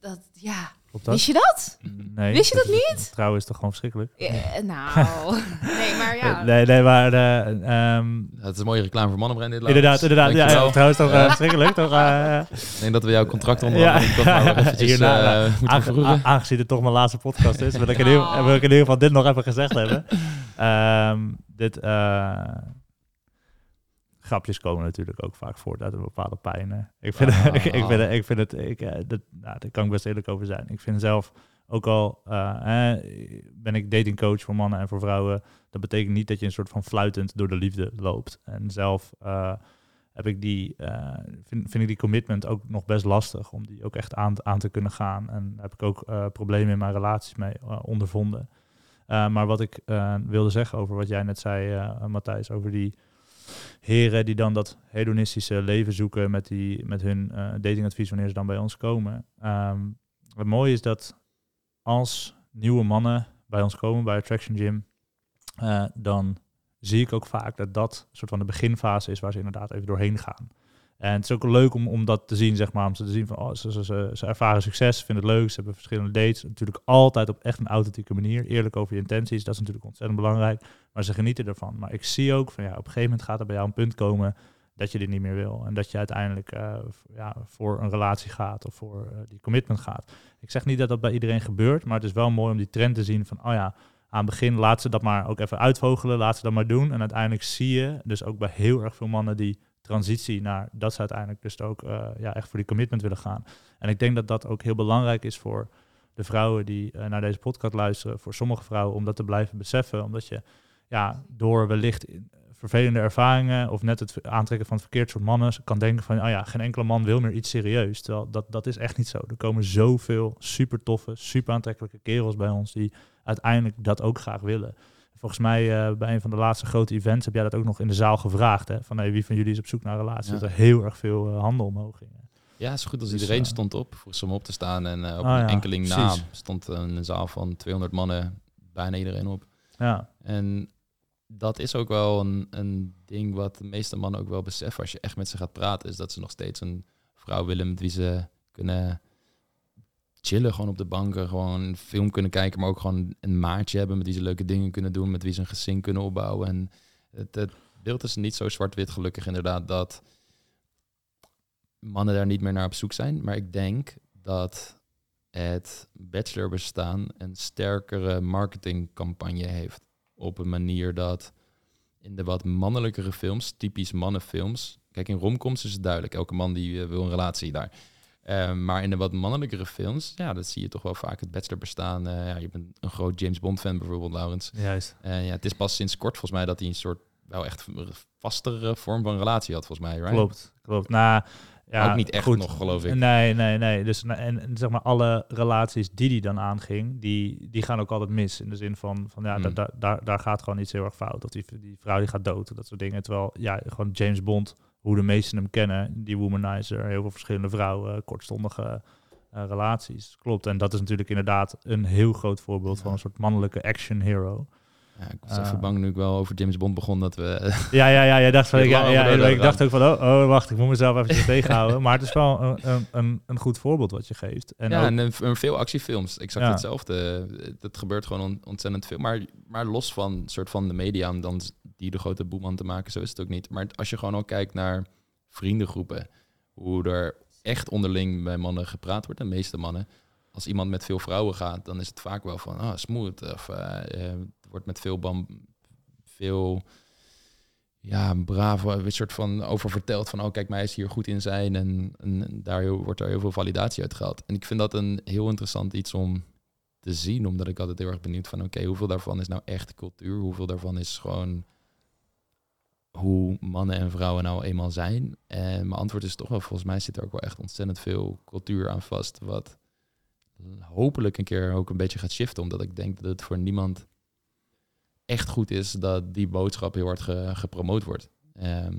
Dat, ja. Klopt dat? Wist je dat? Nee. Wist je dat niet? Trouwen is toch gewoon verschrikkelijk? Ja, nou, nee, maar ja. Nee, nee, maar... eh, ehm, Het is een mooie reclame voor mannen, Brendan. inderdaad, inderdaad. Ja, ja, trouwens toch uh, verschrikkelijk, toch? Uh, Ik denk dat we jouw contract Ja. onderhandelen. toch maar nog eventjes Hierna, uh, moeten aange- verroeren. a- aangezien het toch mijn laatste podcast is, wil ik in, ieder, Oh. wil ik in ieder geval dit nog even gezegd hebben. Ehm, dit, eh, grapjes komen natuurlijk ook vaak voort uit een bepaalde pijn. Ik vind, Ah. ik, ik vind, het- ik vind het, ik, eh, dat, nou, daar kan ik best eerlijk over zijn. Ik vind zelf ook al, eh, eh, ben ik datingcoach voor mannen en voor vrouwen. Dat betekent niet dat je een soort van fluitend door de liefde loopt. En zelf eh, heb ik die, eh, vind, vind ik die commitment ook nog best lastig om die ook echt aan, aan te kunnen gaan. En daar heb ik ook problemen in mijn relaties mee ondervonden. Maar wat ik wilde zeggen over wat jij net zei, Matthijs, over die heren die dan dat hedonistische leven zoeken met, die, met hun uh, datingadvies wanneer ze dan bij ons komen. Um, het mooie is dat als nieuwe mannen bij ons komen, bij Attraction Gym, uh, dan zie ik ook vaak dat dat soort van de beginfase is waar ze inderdaad even doorheen gaan. En het is ook leuk om, om dat te zien, zeg maar. Om te zien van, oh, ze, ze, ze, ze ervaren succes, vinden het leuk, ze hebben verschillende dates. Natuurlijk altijd op echt een authentieke manier. Eerlijk over je intenties, dat is natuurlijk ontzettend belangrijk. Maar ze genieten ervan. Maar ik zie ook van, ja, op een gegeven moment gaat er bij jou een punt komen dat je dit niet meer wil. En dat je uiteindelijk uh, ja, voor een relatie gaat of voor uh, die commitment gaat. Ik zeg niet dat dat bij iedereen gebeurt, maar het is wel mooi om die trend te zien van, oh ja, aan het begin laat ze dat maar ook even uitvogelen, laat ze dat maar doen. En uiteindelijk zie je dus ook bij heel erg veel mannen die transitie naar dat ze uiteindelijk dus ook uh, ja, echt voor die commitment willen gaan. En ik denk dat dat ook heel belangrijk is voor de vrouwen die uh, naar deze podcast luisteren, voor sommige vrouwen om dat te blijven beseffen, omdat je ja, door wellicht vervelende ervaringen of net het aantrekken van het verkeerd soort mannen kan denken van, oh ja, geen enkele man wil meer iets serieus. Terwijl dat, dat is echt niet zo. Er komen zoveel super toffe, super aantrekkelijke kerels bij ons die uiteindelijk dat ook graag willen. Volgens mij uh, bij een van de laatste grote events heb jij dat ook nog in de zaal gevraagd. Hè? Van hey, wie van jullie is op zoek naar een relatie? Ja. Dat er heel erg veel uh, handel omhoog ging. Ja, het is goed als dus, iedereen uh, stond op voor ze om op te staan. En op oh, een ja, enkeling precies. naam stond een zaal van 200 mannen, bijna iedereen op. Ja. En dat is ook wel een, een ding wat de meeste mannen ook wel beseffen als je echt met ze gaat praten. Is dat ze nog steeds een vrouw willen met wie ze kunnen chillen. Gewoon op de banken, gewoon een film kunnen kijken. Maar ook gewoon een maatje hebben met wie ze leuke dingen kunnen doen. Met wie ze een gezin kunnen opbouwen. En het, het beeld is niet zo zwart-wit gelukkig inderdaad dat mannen daar niet meer naar op zoek zijn. Maar ik denk dat het bachelorbestaan een sterkere marketingcampagne heeft op een manier dat in de wat mannelijkere films, typisch mannenfilms, kijk in romcoms is het duidelijk, elke man die uh, wil een relatie daar. Uh, maar in de wat mannelijkere films, ja, dat zie je toch wel vaak het bachelor bestaan. Uh, ja, je bent een groot James Bond fan bijvoorbeeld, Laurens. Juist. ja, het is pas sinds kort volgens mij dat hij een soort wel echt vastere vorm van relatie had, volgens mij. Right? Klopt, klopt. Nou, ja, ook niet echt goed. nog, geloof ik. Nee, nee, nee. Dus en, en zeg maar alle relaties die die dan aanging, die, die gaan ook altijd mis. In de zin van, van ja, Hmm. daar, daar, daar gaat gewoon iets heel erg fout. Of die, die vrouw die gaat dood, dat soort dingen. Terwijl, ja, gewoon James Bond, hoe de meesten hem kennen, die womanizer, heel veel verschillende vrouwen, kortstondige eh, relaties. Klopt. En dat is natuurlijk inderdaad een heel groot voorbeeld Ja. van een soort mannelijke action hero. Ja, ik was Eh. even bang nu ik wel over James Bond begon dat we... Ja, ja, ja. Jij dacht van, Heel ja, ja, ik dacht ook van, oh, oh, wacht, ik moet mezelf even tegenhouden. Maar het is wel een, een, een, een goed voorbeeld wat je geeft. En ja, ook- en, eh, en veel actiefilms. Ik zag Ja. hetzelfde. Dat gebeurt gewoon on- ontzettend veel. Maar, maar los van soort van de media, om dan die de grote boeman te maken, zo is het ook niet. Maar als je gewoon al kijkt naar vriendengroepen, hoe er echt onderling bij mannen gepraat wordt, de meeste mannen. Als iemand met veel vrouwen gaat, dan is het vaak wel van, ah, smooth. Of eh, eh, wordt met veel bam, veel ja, bravo, een soort van over verteld van, oh kijk, mij is hier goed in zijn en, en daar wordt er heel veel validatie uit gehaald. En ik vind dat een heel interessant iets om te zien, omdat ik altijd heel erg benieuwd van, oké, hoeveel daarvan is nou echt cultuur, hoeveel daarvan is gewoon hoe mannen en vrouwen nou eenmaal zijn. En mijn antwoord is toch wel, volgens mij zit er ook wel echt ontzettend veel cultuur aan vast, wat hopelijk een keer ook een beetje gaat shiften, omdat ik denk dat het voor niemand echt goed is dat die boodschap heel hard ge- gepromoot wordt. Ehm,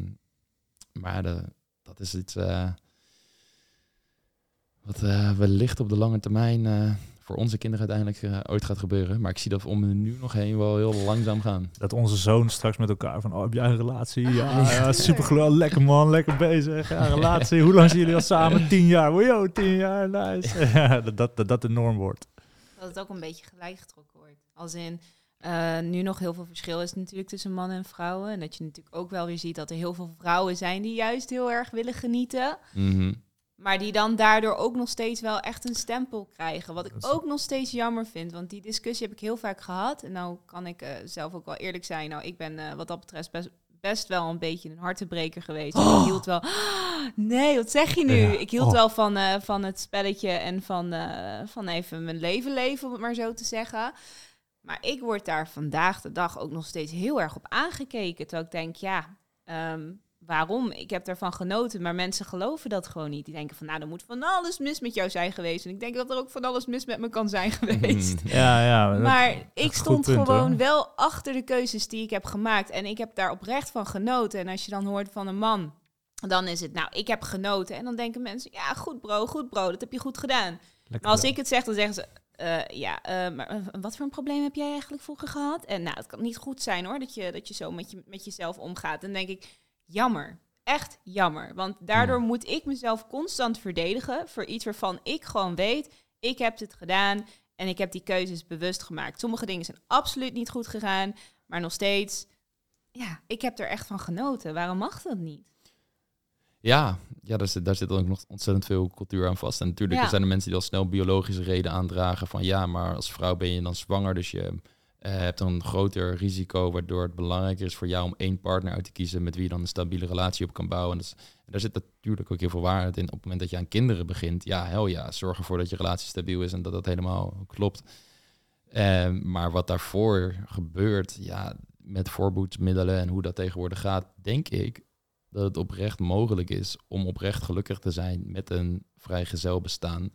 maar de, dat is iets eh, wat eh, wellicht op de lange termijn eh, voor onze kinderen uiteindelijk ooit gaat gebeuren. Maar ik zie dat we om nu nog heen wel heel langzaam gaan. dat onze zoon straks met elkaar van, oh, heb jij een relatie? Ja, ja super gelul, lekker man, lekker bezig. Ja, relatie. Hoe lang zijn jullie al samen? Tien jaar. Wow, tien jaar, nice. Ja, dat, dat, dat dat de norm wordt. Dat het ook een beetje gelijk getrokken wordt. Als in, eh, nu nog heel veel verschil is natuurlijk tussen mannen en vrouwen. En dat je natuurlijk ook wel weer ziet dat er heel veel vrouwen zijn die juist heel erg willen genieten. Mhm. Maar die dan daardoor ook nog steeds wel echt een stempel krijgen. Wat ik ook nog steeds jammer vind. Want die discussie heb ik heel vaak gehad. En nou kan ik eh, zelf ook wel eerlijk zijn. Nou, ik ben eh, wat dat betreft best, best wel een beetje een hartebreker geweest. Oh. Ik hield wel... Nee, wat zeg je nu? Ja. Ik hield Oh. wel van, eh, van het spelletje en van, van even mijn leven leven, om het maar zo te zeggen. Maar ik word daar vandaag de dag ook nog steeds heel erg op aangekeken. Terwijl ik denk, ja, ehm, waarom? Ik heb daarvan genoten, maar mensen geloven dat gewoon niet. Die denken van, nou, er moet van alles mis met jou zijn geweest. En ik denk dat er ook van alles mis met me kan zijn geweest. Mhm. Ja, ja. dat- Maar ik stond punt, gewoon hoor. wel achter de keuzes die ik heb gemaakt. En ik heb daar oprecht van genoten. En als je dan hoort van een man, dan is het, nou, ik heb genoten. En dan denken mensen, ja, goed bro, goed bro, dat heb je goed gedaan. lekker Maar als ik het zeg, dan zeggen ze, eh, ja, eh, maar eh, wat voor een probleem heb jij eigenlijk vroeger gehad? En nou, het kan niet goed zijn hoor, dat je, dat je zo met, je met jezelf omgaat. Dan denk ik, jammer. echt jammer. Want daardoor moet ik mezelf constant verdedigen voor iets waarvan ik gewoon weet, ik heb het gedaan en ik heb die keuzes bewust gemaakt. Sommige dingen zijn absoluut niet goed gegaan, maar nog steeds, ja, ik heb er echt van genoten. Waarom mag dat niet? Ja, ja daar, zit, daar zit ook nog ontzettend veel cultuur aan vast. En natuurlijk Ja. zijn er mensen die al snel biologische reden aandragen van ja, maar als vrouw ben je dan zwanger, dus je eh, hebt een groter risico, waardoor het belangrijker is voor jou om één partner uit te kiezen met wie je dan een stabiele relatie op kan bouwen. En, dat is- en daar zit natuurlijk ook heel veel waarheid in. Op het moment dat je aan kinderen begint, ja, hel ja, zorg ervoor dat je relatie stabiel is en dat dat helemaal klopt. Eh, maar wat daarvoor gebeurt, ja, met voorboedsmiddelen en hoe dat tegenwoordig gaat, denk ik dat het oprecht mogelijk is om oprecht gelukkig te zijn met een vrijgezel bestaan.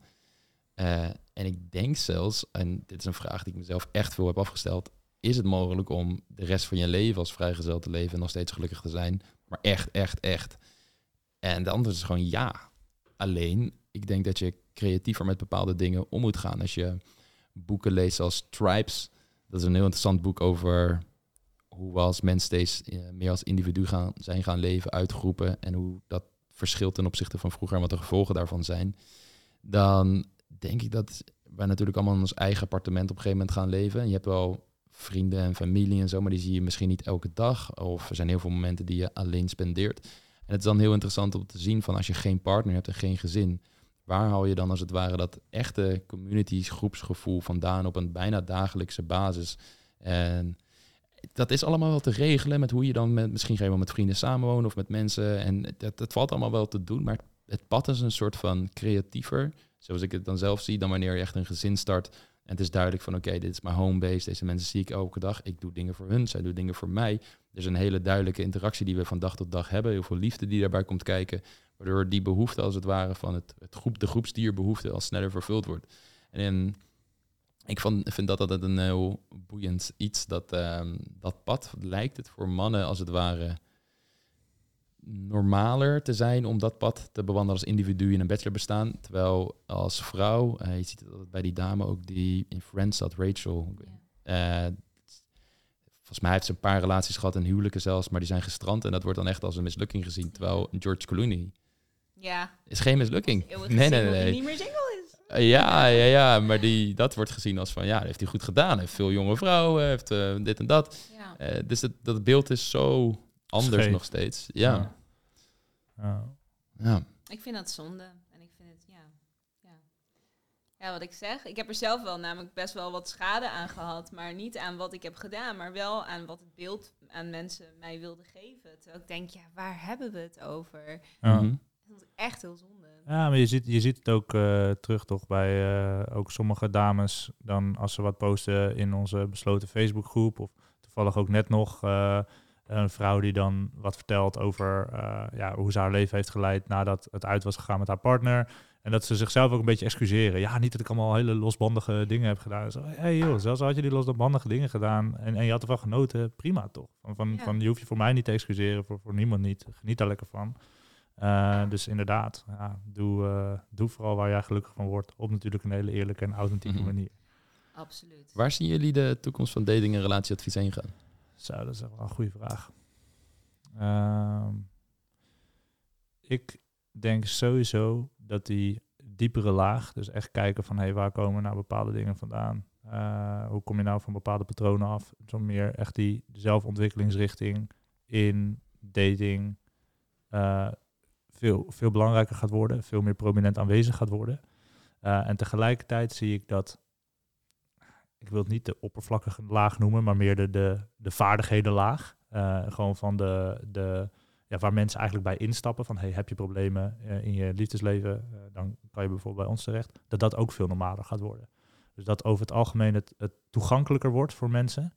Eh, en ik denk zelfs, en dit is een vraag die ik mezelf echt veel heb afgesteld, is het mogelijk om de rest van je leven als vrijgezel te leven en nog steeds gelukkig te zijn? Maar echt, echt, echt. En de antwoord is gewoon ja. Alleen, ik denk dat je creatiever met bepaalde dingen om moet gaan. Als je boeken leest als Tribes, dat is een heel interessant boek over hoe we als mens steeds eh, meer als individu gaan, zijn gaan leven, uitgroepen en hoe dat verschilt ten opzichte van vroeger en wat de gevolgen daarvan zijn, dan denk ik dat wij natuurlijk allemaal in ons eigen appartement op een gegeven moment gaan leven. En je hebt wel vrienden en familie en zo, maar die zie je misschien niet elke dag. Of er zijn heel veel momenten die je alleen spendeert. En het is dan heel interessant om te zien van als je geen partner hebt en geen gezin, waar haal je dan als het ware dat echte communities, groepsgevoel vandaan op een bijna dagelijkse basis? En dat is allemaal wel te regelen met hoe je dan met, misschien ga je wel met vrienden samenwonen of met mensen. En dat, dat valt allemaal wel te doen, maar het, pad is een soort van creatiever, zoals ik het dan zelf zie, dan wanneer je echt een gezin start. En het is duidelijk van oké, dit is mijn home base, deze mensen zie ik elke dag. Ik doe dingen voor hun, zij doen dingen voor mij. Er is een hele duidelijke interactie die we van dag tot dag hebben. Heel veel liefde die daarbij komt kijken. Waardoor die behoefte als het ware van het, het groep, de groepsdierbehoefte al sneller vervuld wordt. En ik vind dat altijd een heel boeiend iets. Dat, ehm, dat pad lijkt het voor mannen als het ware normaler te zijn om dat pad te bewandelen als individu in een bachelorbestaan. Terwijl als vrouw, eh, je ziet het bij die dame ook die in Friends zat, Rachel. Eh, volgens mij heeft ze een paar relaties gehad en huwelijken zelfs, maar die zijn gestrand en dat wordt dan echt als een mislukking gezien. Terwijl George Clooney Ja. is geen mislukking. Nee, nee, gezien dat hij nee. niet meer single is. Ja, ja, ja, maar die, dat wordt gezien als van ja, dat heeft hij goed gedaan. Heeft veel jonge vrouwen, heeft eh, dit en dat. Ja. Eh, dus dat beeld is zo anders Scheef. nog steeds. Ja. Ja. ja. Ik vind dat zonde. En ik vind het, ja. ja. Ja, wat ik zeg. Ik heb er zelf wel namelijk best wel wat schade aan gehad. Maar niet aan wat ik heb gedaan. Maar wel aan wat het beeld aan mensen mij wilden geven. Terwijl ik denk, ja, waar hebben we het over? Ja. Mhm. Dat is echt heel zonde. Ja, maar je ziet, je ziet het ook eh, terug toch bij eh, ook sommige dames. Dan als ze wat posten in onze besloten Facebookgroep. Of toevallig ook net nog eh, een vrouw die dan wat vertelt over ja, hoe ze haar leven heeft geleid nadat het uit was gegaan met haar partner. En dat ze zichzelf ook een beetje excuseren. Ja, niet dat ik allemaal hele losbandige dingen heb gedaan. Zo, hey joh, zelfs had je die losbandige dingen gedaan en, en je had ervan genoten, prima toch? Van, van, Ja. van, je hoeft je voor mij niet te excuseren, voor, voor niemand niet. Geniet daar lekker van. Eh, dus inderdaad, ja, doe, eh, doe vooral waar jij gelukkig van wordt. Op natuurlijk een hele eerlijke en authentieke Mhm. manier. Absoluut. Waar zien jullie de toekomst van dating en relatieadvies heen gaan? Zo, dat is wel een goede vraag. Ehm, ik denk sowieso dat die diepere laag, dus echt kijken van hey, waar komen nou bepaalde dingen vandaan? Eh, hoe kom je nou van bepaalde patronen af? Zo meer echt die zelfontwikkelingsrichting in dating eh, veel, veel belangrijker gaat worden, veel meer prominent aanwezig gaat worden. Eh, en tegelijkertijd zie ik dat ik wil het niet de oppervlakkige laag noemen, maar meer de, de, de vaardighedenlaag. Eh, gewoon van de, de, ja, waar mensen eigenlijk bij instappen. Van hey, heb je problemen eh, in je liefdesleven, dan kan je bijvoorbeeld bij ons terecht. Dat dat ook veel normaler gaat worden. Dus dat over het algemeen het, het toegankelijker wordt voor mensen.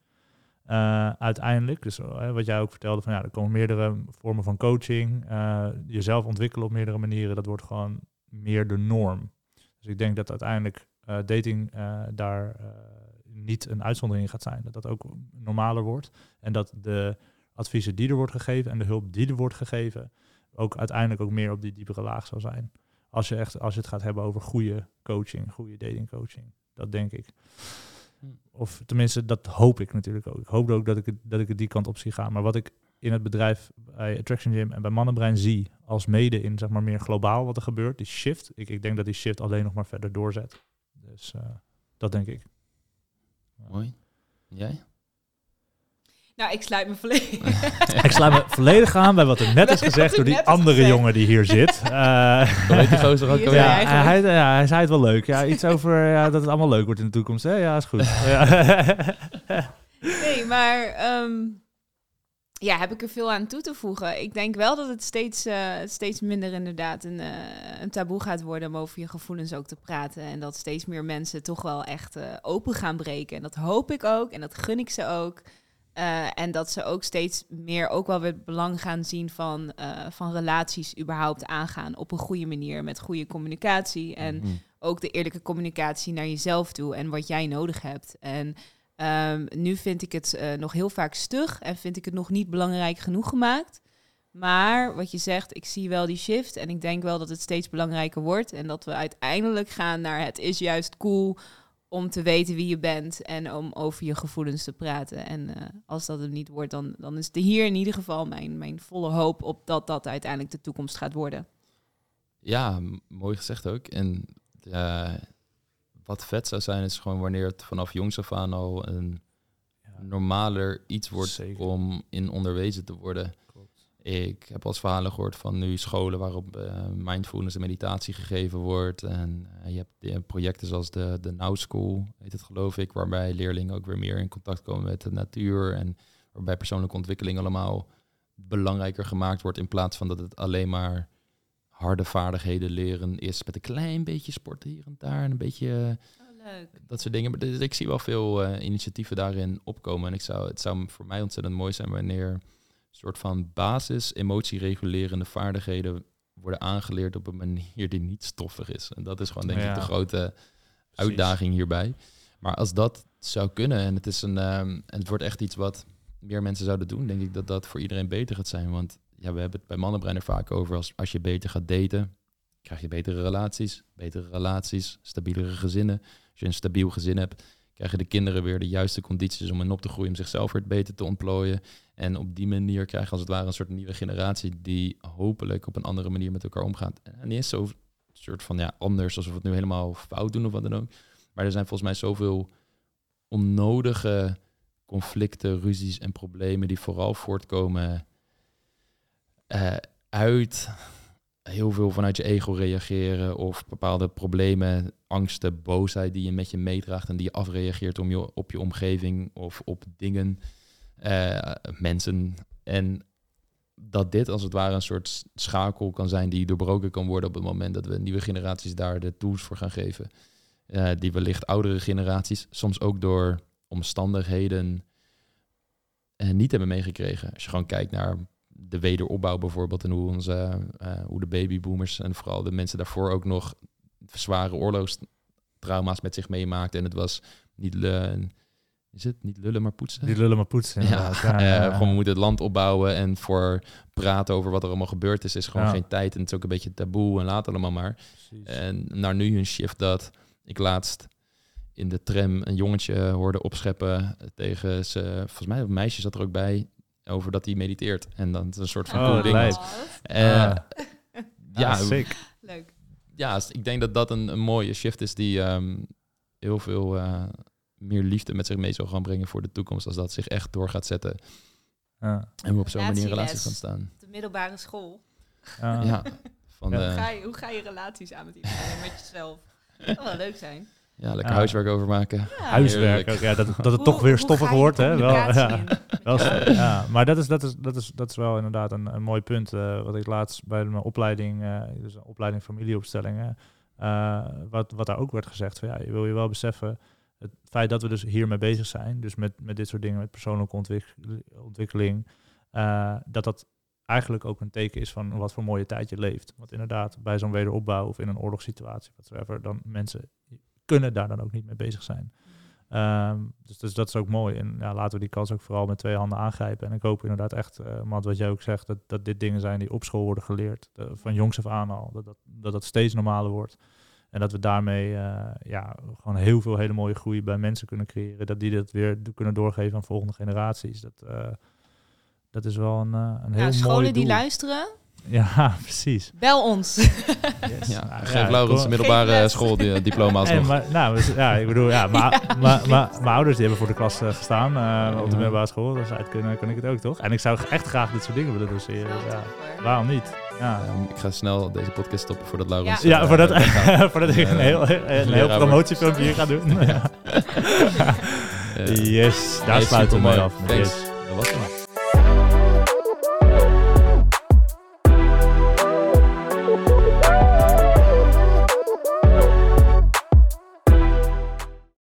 Eh, uiteindelijk, dus eh, wat jij ook vertelde, van ja, er komen meerdere vormen van coaching. eh, jezelf ontwikkelen op meerdere manieren, dat wordt gewoon meer de norm. Dus ik denk dat uiteindelijk dating daar niet een uitzondering in gaat zijn. Dat dat ook normaler wordt. En dat de adviezen die er wordt gegeven en de hulp die er wordt gegeven, ook uiteindelijk ook meer op die diepere laag zal zijn. Als je, echt, als je het gaat hebben over goede coaching, goede datingcoaching. Dat denk ik. Hm. Of tenminste, dat hoop ik natuurlijk ook. Ik hoop ook dat ik het, dat ik die kant op zie gaan. Maar wat ik in het bedrijf bij Attraction Gym en bij Mannenbrein zie, als mede in zeg maar meer globaal wat er gebeurt, die shift. Ik, ik denk dat die shift alleen nog maar verder doorzet. Dus uh, dat denk ik. Mooi. Jij? Nou, ik sluit me volledig. ik sluit me volledig aan bij wat er net is gezegd door die andere jongen die hier zit. Uh, weet die gozer ook ja, hij, ja, hij zei het wel leuk. Ja, iets over ja, dat het allemaal leuk wordt in de toekomst. Hè? Ja, is goed. nee, maar um, ja, heb ik er veel aan toe te voegen. Ik denk wel dat het steeds, uh, steeds minder inderdaad een, uh, een taboe gaat worden om over je gevoelens ook te praten. En dat steeds meer mensen toch wel echt uh, open gaan breken. En dat hoop ik ook en dat gun ik ze ook. En dat ze ook steeds meer ook wel weer het belang gaan zien van, van relaties überhaupt aangaan op een goede manier met goede communicatie. En mm-hmm. ook de eerlijke communicatie naar jezelf toe en wat jij nodig hebt. En Um, nu vind ik het uh, nog heel vaak stug en vind ik het nog niet belangrijk genoeg gemaakt. Maar wat je zegt, ik zie wel die shift en ik denk wel dat het steeds belangrijker wordt. En dat we uiteindelijk gaan naar het is juist cool om te weten wie je bent en om over je gevoelens te praten. En uh, als dat het niet wordt, dan, dan is er hier in ieder geval mijn, mijn volle hoop op dat dat uiteindelijk de toekomst gaat worden. Ja, mooi gezegd ook. En uh, wat vet zou zijn, is gewoon wanneer het vanaf jongs af aan al een ja. normaler iets wordt om in onderwezen te worden. Ik heb als verhalen gehoord van nu scholen waarop uh, mindfulness en meditatie gegeven wordt. En uh, je hebt projecten zoals de, de Now School, heet het geloof ik, waarbij leerlingen ook weer meer in contact komen met de natuur. En waarbij persoonlijke ontwikkeling allemaal belangrijker gemaakt wordt in plaats van dat het alleen maar harde vaardigheden leren is met een klein beetje sport hier en daar en een beetje oh, leuk. dat soort dingen. Maar dus ik zie wel veel uh, initiatieven daarin opkomen en ik zou, het zou voor mij ontzettend mooi zijn wanneer soort van basis emotieregulerende vaardigheden worden aangeleerd op een manier die niet stoffig is. En dat is gewoon denk ik de grote uitdaging hierbij. Maar als dat zou kunnen en het is een um, en het wordt echt iets wat meer mensen zouden doen, denk ik dat dat voor iedereen beter gaat zijn. Want ja, we hebben het bij mannenbrein er vaak over. Als, als je beter gaat daten, krijg je betere relaties. Betere relaties, stabielere gezinnen. Als je een stabiel gezin hebt, krijgen de kinderen weer de juiste condities om in op te groeien, om zichzelf weer beter te ontplooien. En op die manier krijg je als het ware een soort nieuwe generatie die hopelijk op een andere manier met elkaar omgaat. En niet eens soort van ja, anders, alsof we het nu helemaal fout doen of wat dan ook. Maar er zijn volgens mij zoveel onnodige conflicten, ruzies en problemen die vooral voortkomen uh, uit heel veel vanuit je ego reageren of bepaalde problemen, angsten, boosheid die je met je meedraagt en die je afreageert om je, op je omgeving of op dingen, uh, mensen. En dat dit als het ware een soort schakel kan zijn die doorbroken kan worden op het moment dat we nieuwe generaties daar de tools voor gaan geven. Uh, die wellicht oudere generaties, soms ook door omstandigheden, uh, niet hebben meegekregen. Als je gewoon kijkt naar de wederopbouw bijvoorbeeld en hoe, onze, uh, hoe de babyboomers en vooral de mensen daarvoor ook nog zware oorlogstrauma's met zich meemaakten. En het was niet, is het niet lullen maar poetsen? Niet lullen maar poetsen. Ja, ja, ja, gewoon we moeten het land opbouwen en voor praten over wat er allemaal gebeurd is, is gewoon geen tijd. En het is ook een beetje taboe en laat allemaal maar. Precies. En naar nu een shift dat ik laatst in de tram een jongetje hoorde opscheppen tegen ze. Volgens mij een meisje zat er ook bij over dat hij mediteert. En dan is een soort van oh, cool ding. Uh, ja, sick. Leuk. Ja, ik denk dat dat een, een mooie shift is die um, heel veel uh, meer liefde met zich mee zal gaan brengen voor de toekomst. Als dat zich echt door gaat zetten. Ja. En we op zo'n manier in relaties gaan staan. De middelbare school. ja. Van hoe, ga je, hoe ga je relaties aan met iedereen en met jezelf? Dat zou wel leuk zijn. Ja, lekker huiswerk overmaken. Ja. Huiswerk ook, ja. Dat, dat het toch weer stoffig wordt. Hè? Wel, ja. wel, ja. Maar dat is, dat, is, dat, is, dat is wel inderdaad een, een mooi punt. Uh, wat ik laatst bij mijn opleiding, uh, dus een opleiding familieopstellingen, uh, wat, wat daar ook werd gezegd. Van, ja, je wil je wel beseffen, het feit dat we dus hiermee bezig zijn, dus met, met dit soort dingen, met persoonlijke ontwikkeling, dat dat eigenlijk ook een teken is van wat voor mooie tijd je leeft. Want inderdaad, bij zo'n wederopbouw of in een oorlogssituatie, whatever, dan mensen kunnen daar dan ook niet mee bezig zijn. Ehm, dus, dus, dat is ook mooi. En ja, laten we die kans ook vooral met twee handen aangrijpen. En ik hoop inderdaad echt, uh, wat jij ook zegt, dat, dat dit dingen zijn die op school worden geleerd. van jongs af aan al. Dat dat, dat dat steeds normaler wordt. En dat we daarmee uh, ja, gewoon heel veel hele mooie groei bij mensen kunnen creëren. Dat die dat weer kunnen doorgeven aan volgende generaties. Dat, dat is wel een, eh, een heel Nou, scholen die doel. luisteren, Ja, precies. bel ons. Yes. Ja, Nou, geef ja, Laurens een middelbare Geef les. schooldiploma Hey, alsnog. maar, nou, ja, ik bedoel, ja, maar maar- maar- mijn ouders die hebben voor de klas eh, gestaan eh, op de middelbare school. Dus uit kunnen kan ik het ook, toch? En ik zou echt graag dit soort dingen willen doseren. Dus, ja, waarom niet? Ja, Ehm, ik ga snel deze podcast stoppen voordat Laurens... Ja. ja eh, voordat, voordat ik een Eh, heel, een heel promotiefilmpje hier ga doen. Eh, yes, daar nee, sluiten we mee af. Thanks. Yes. Dat was het.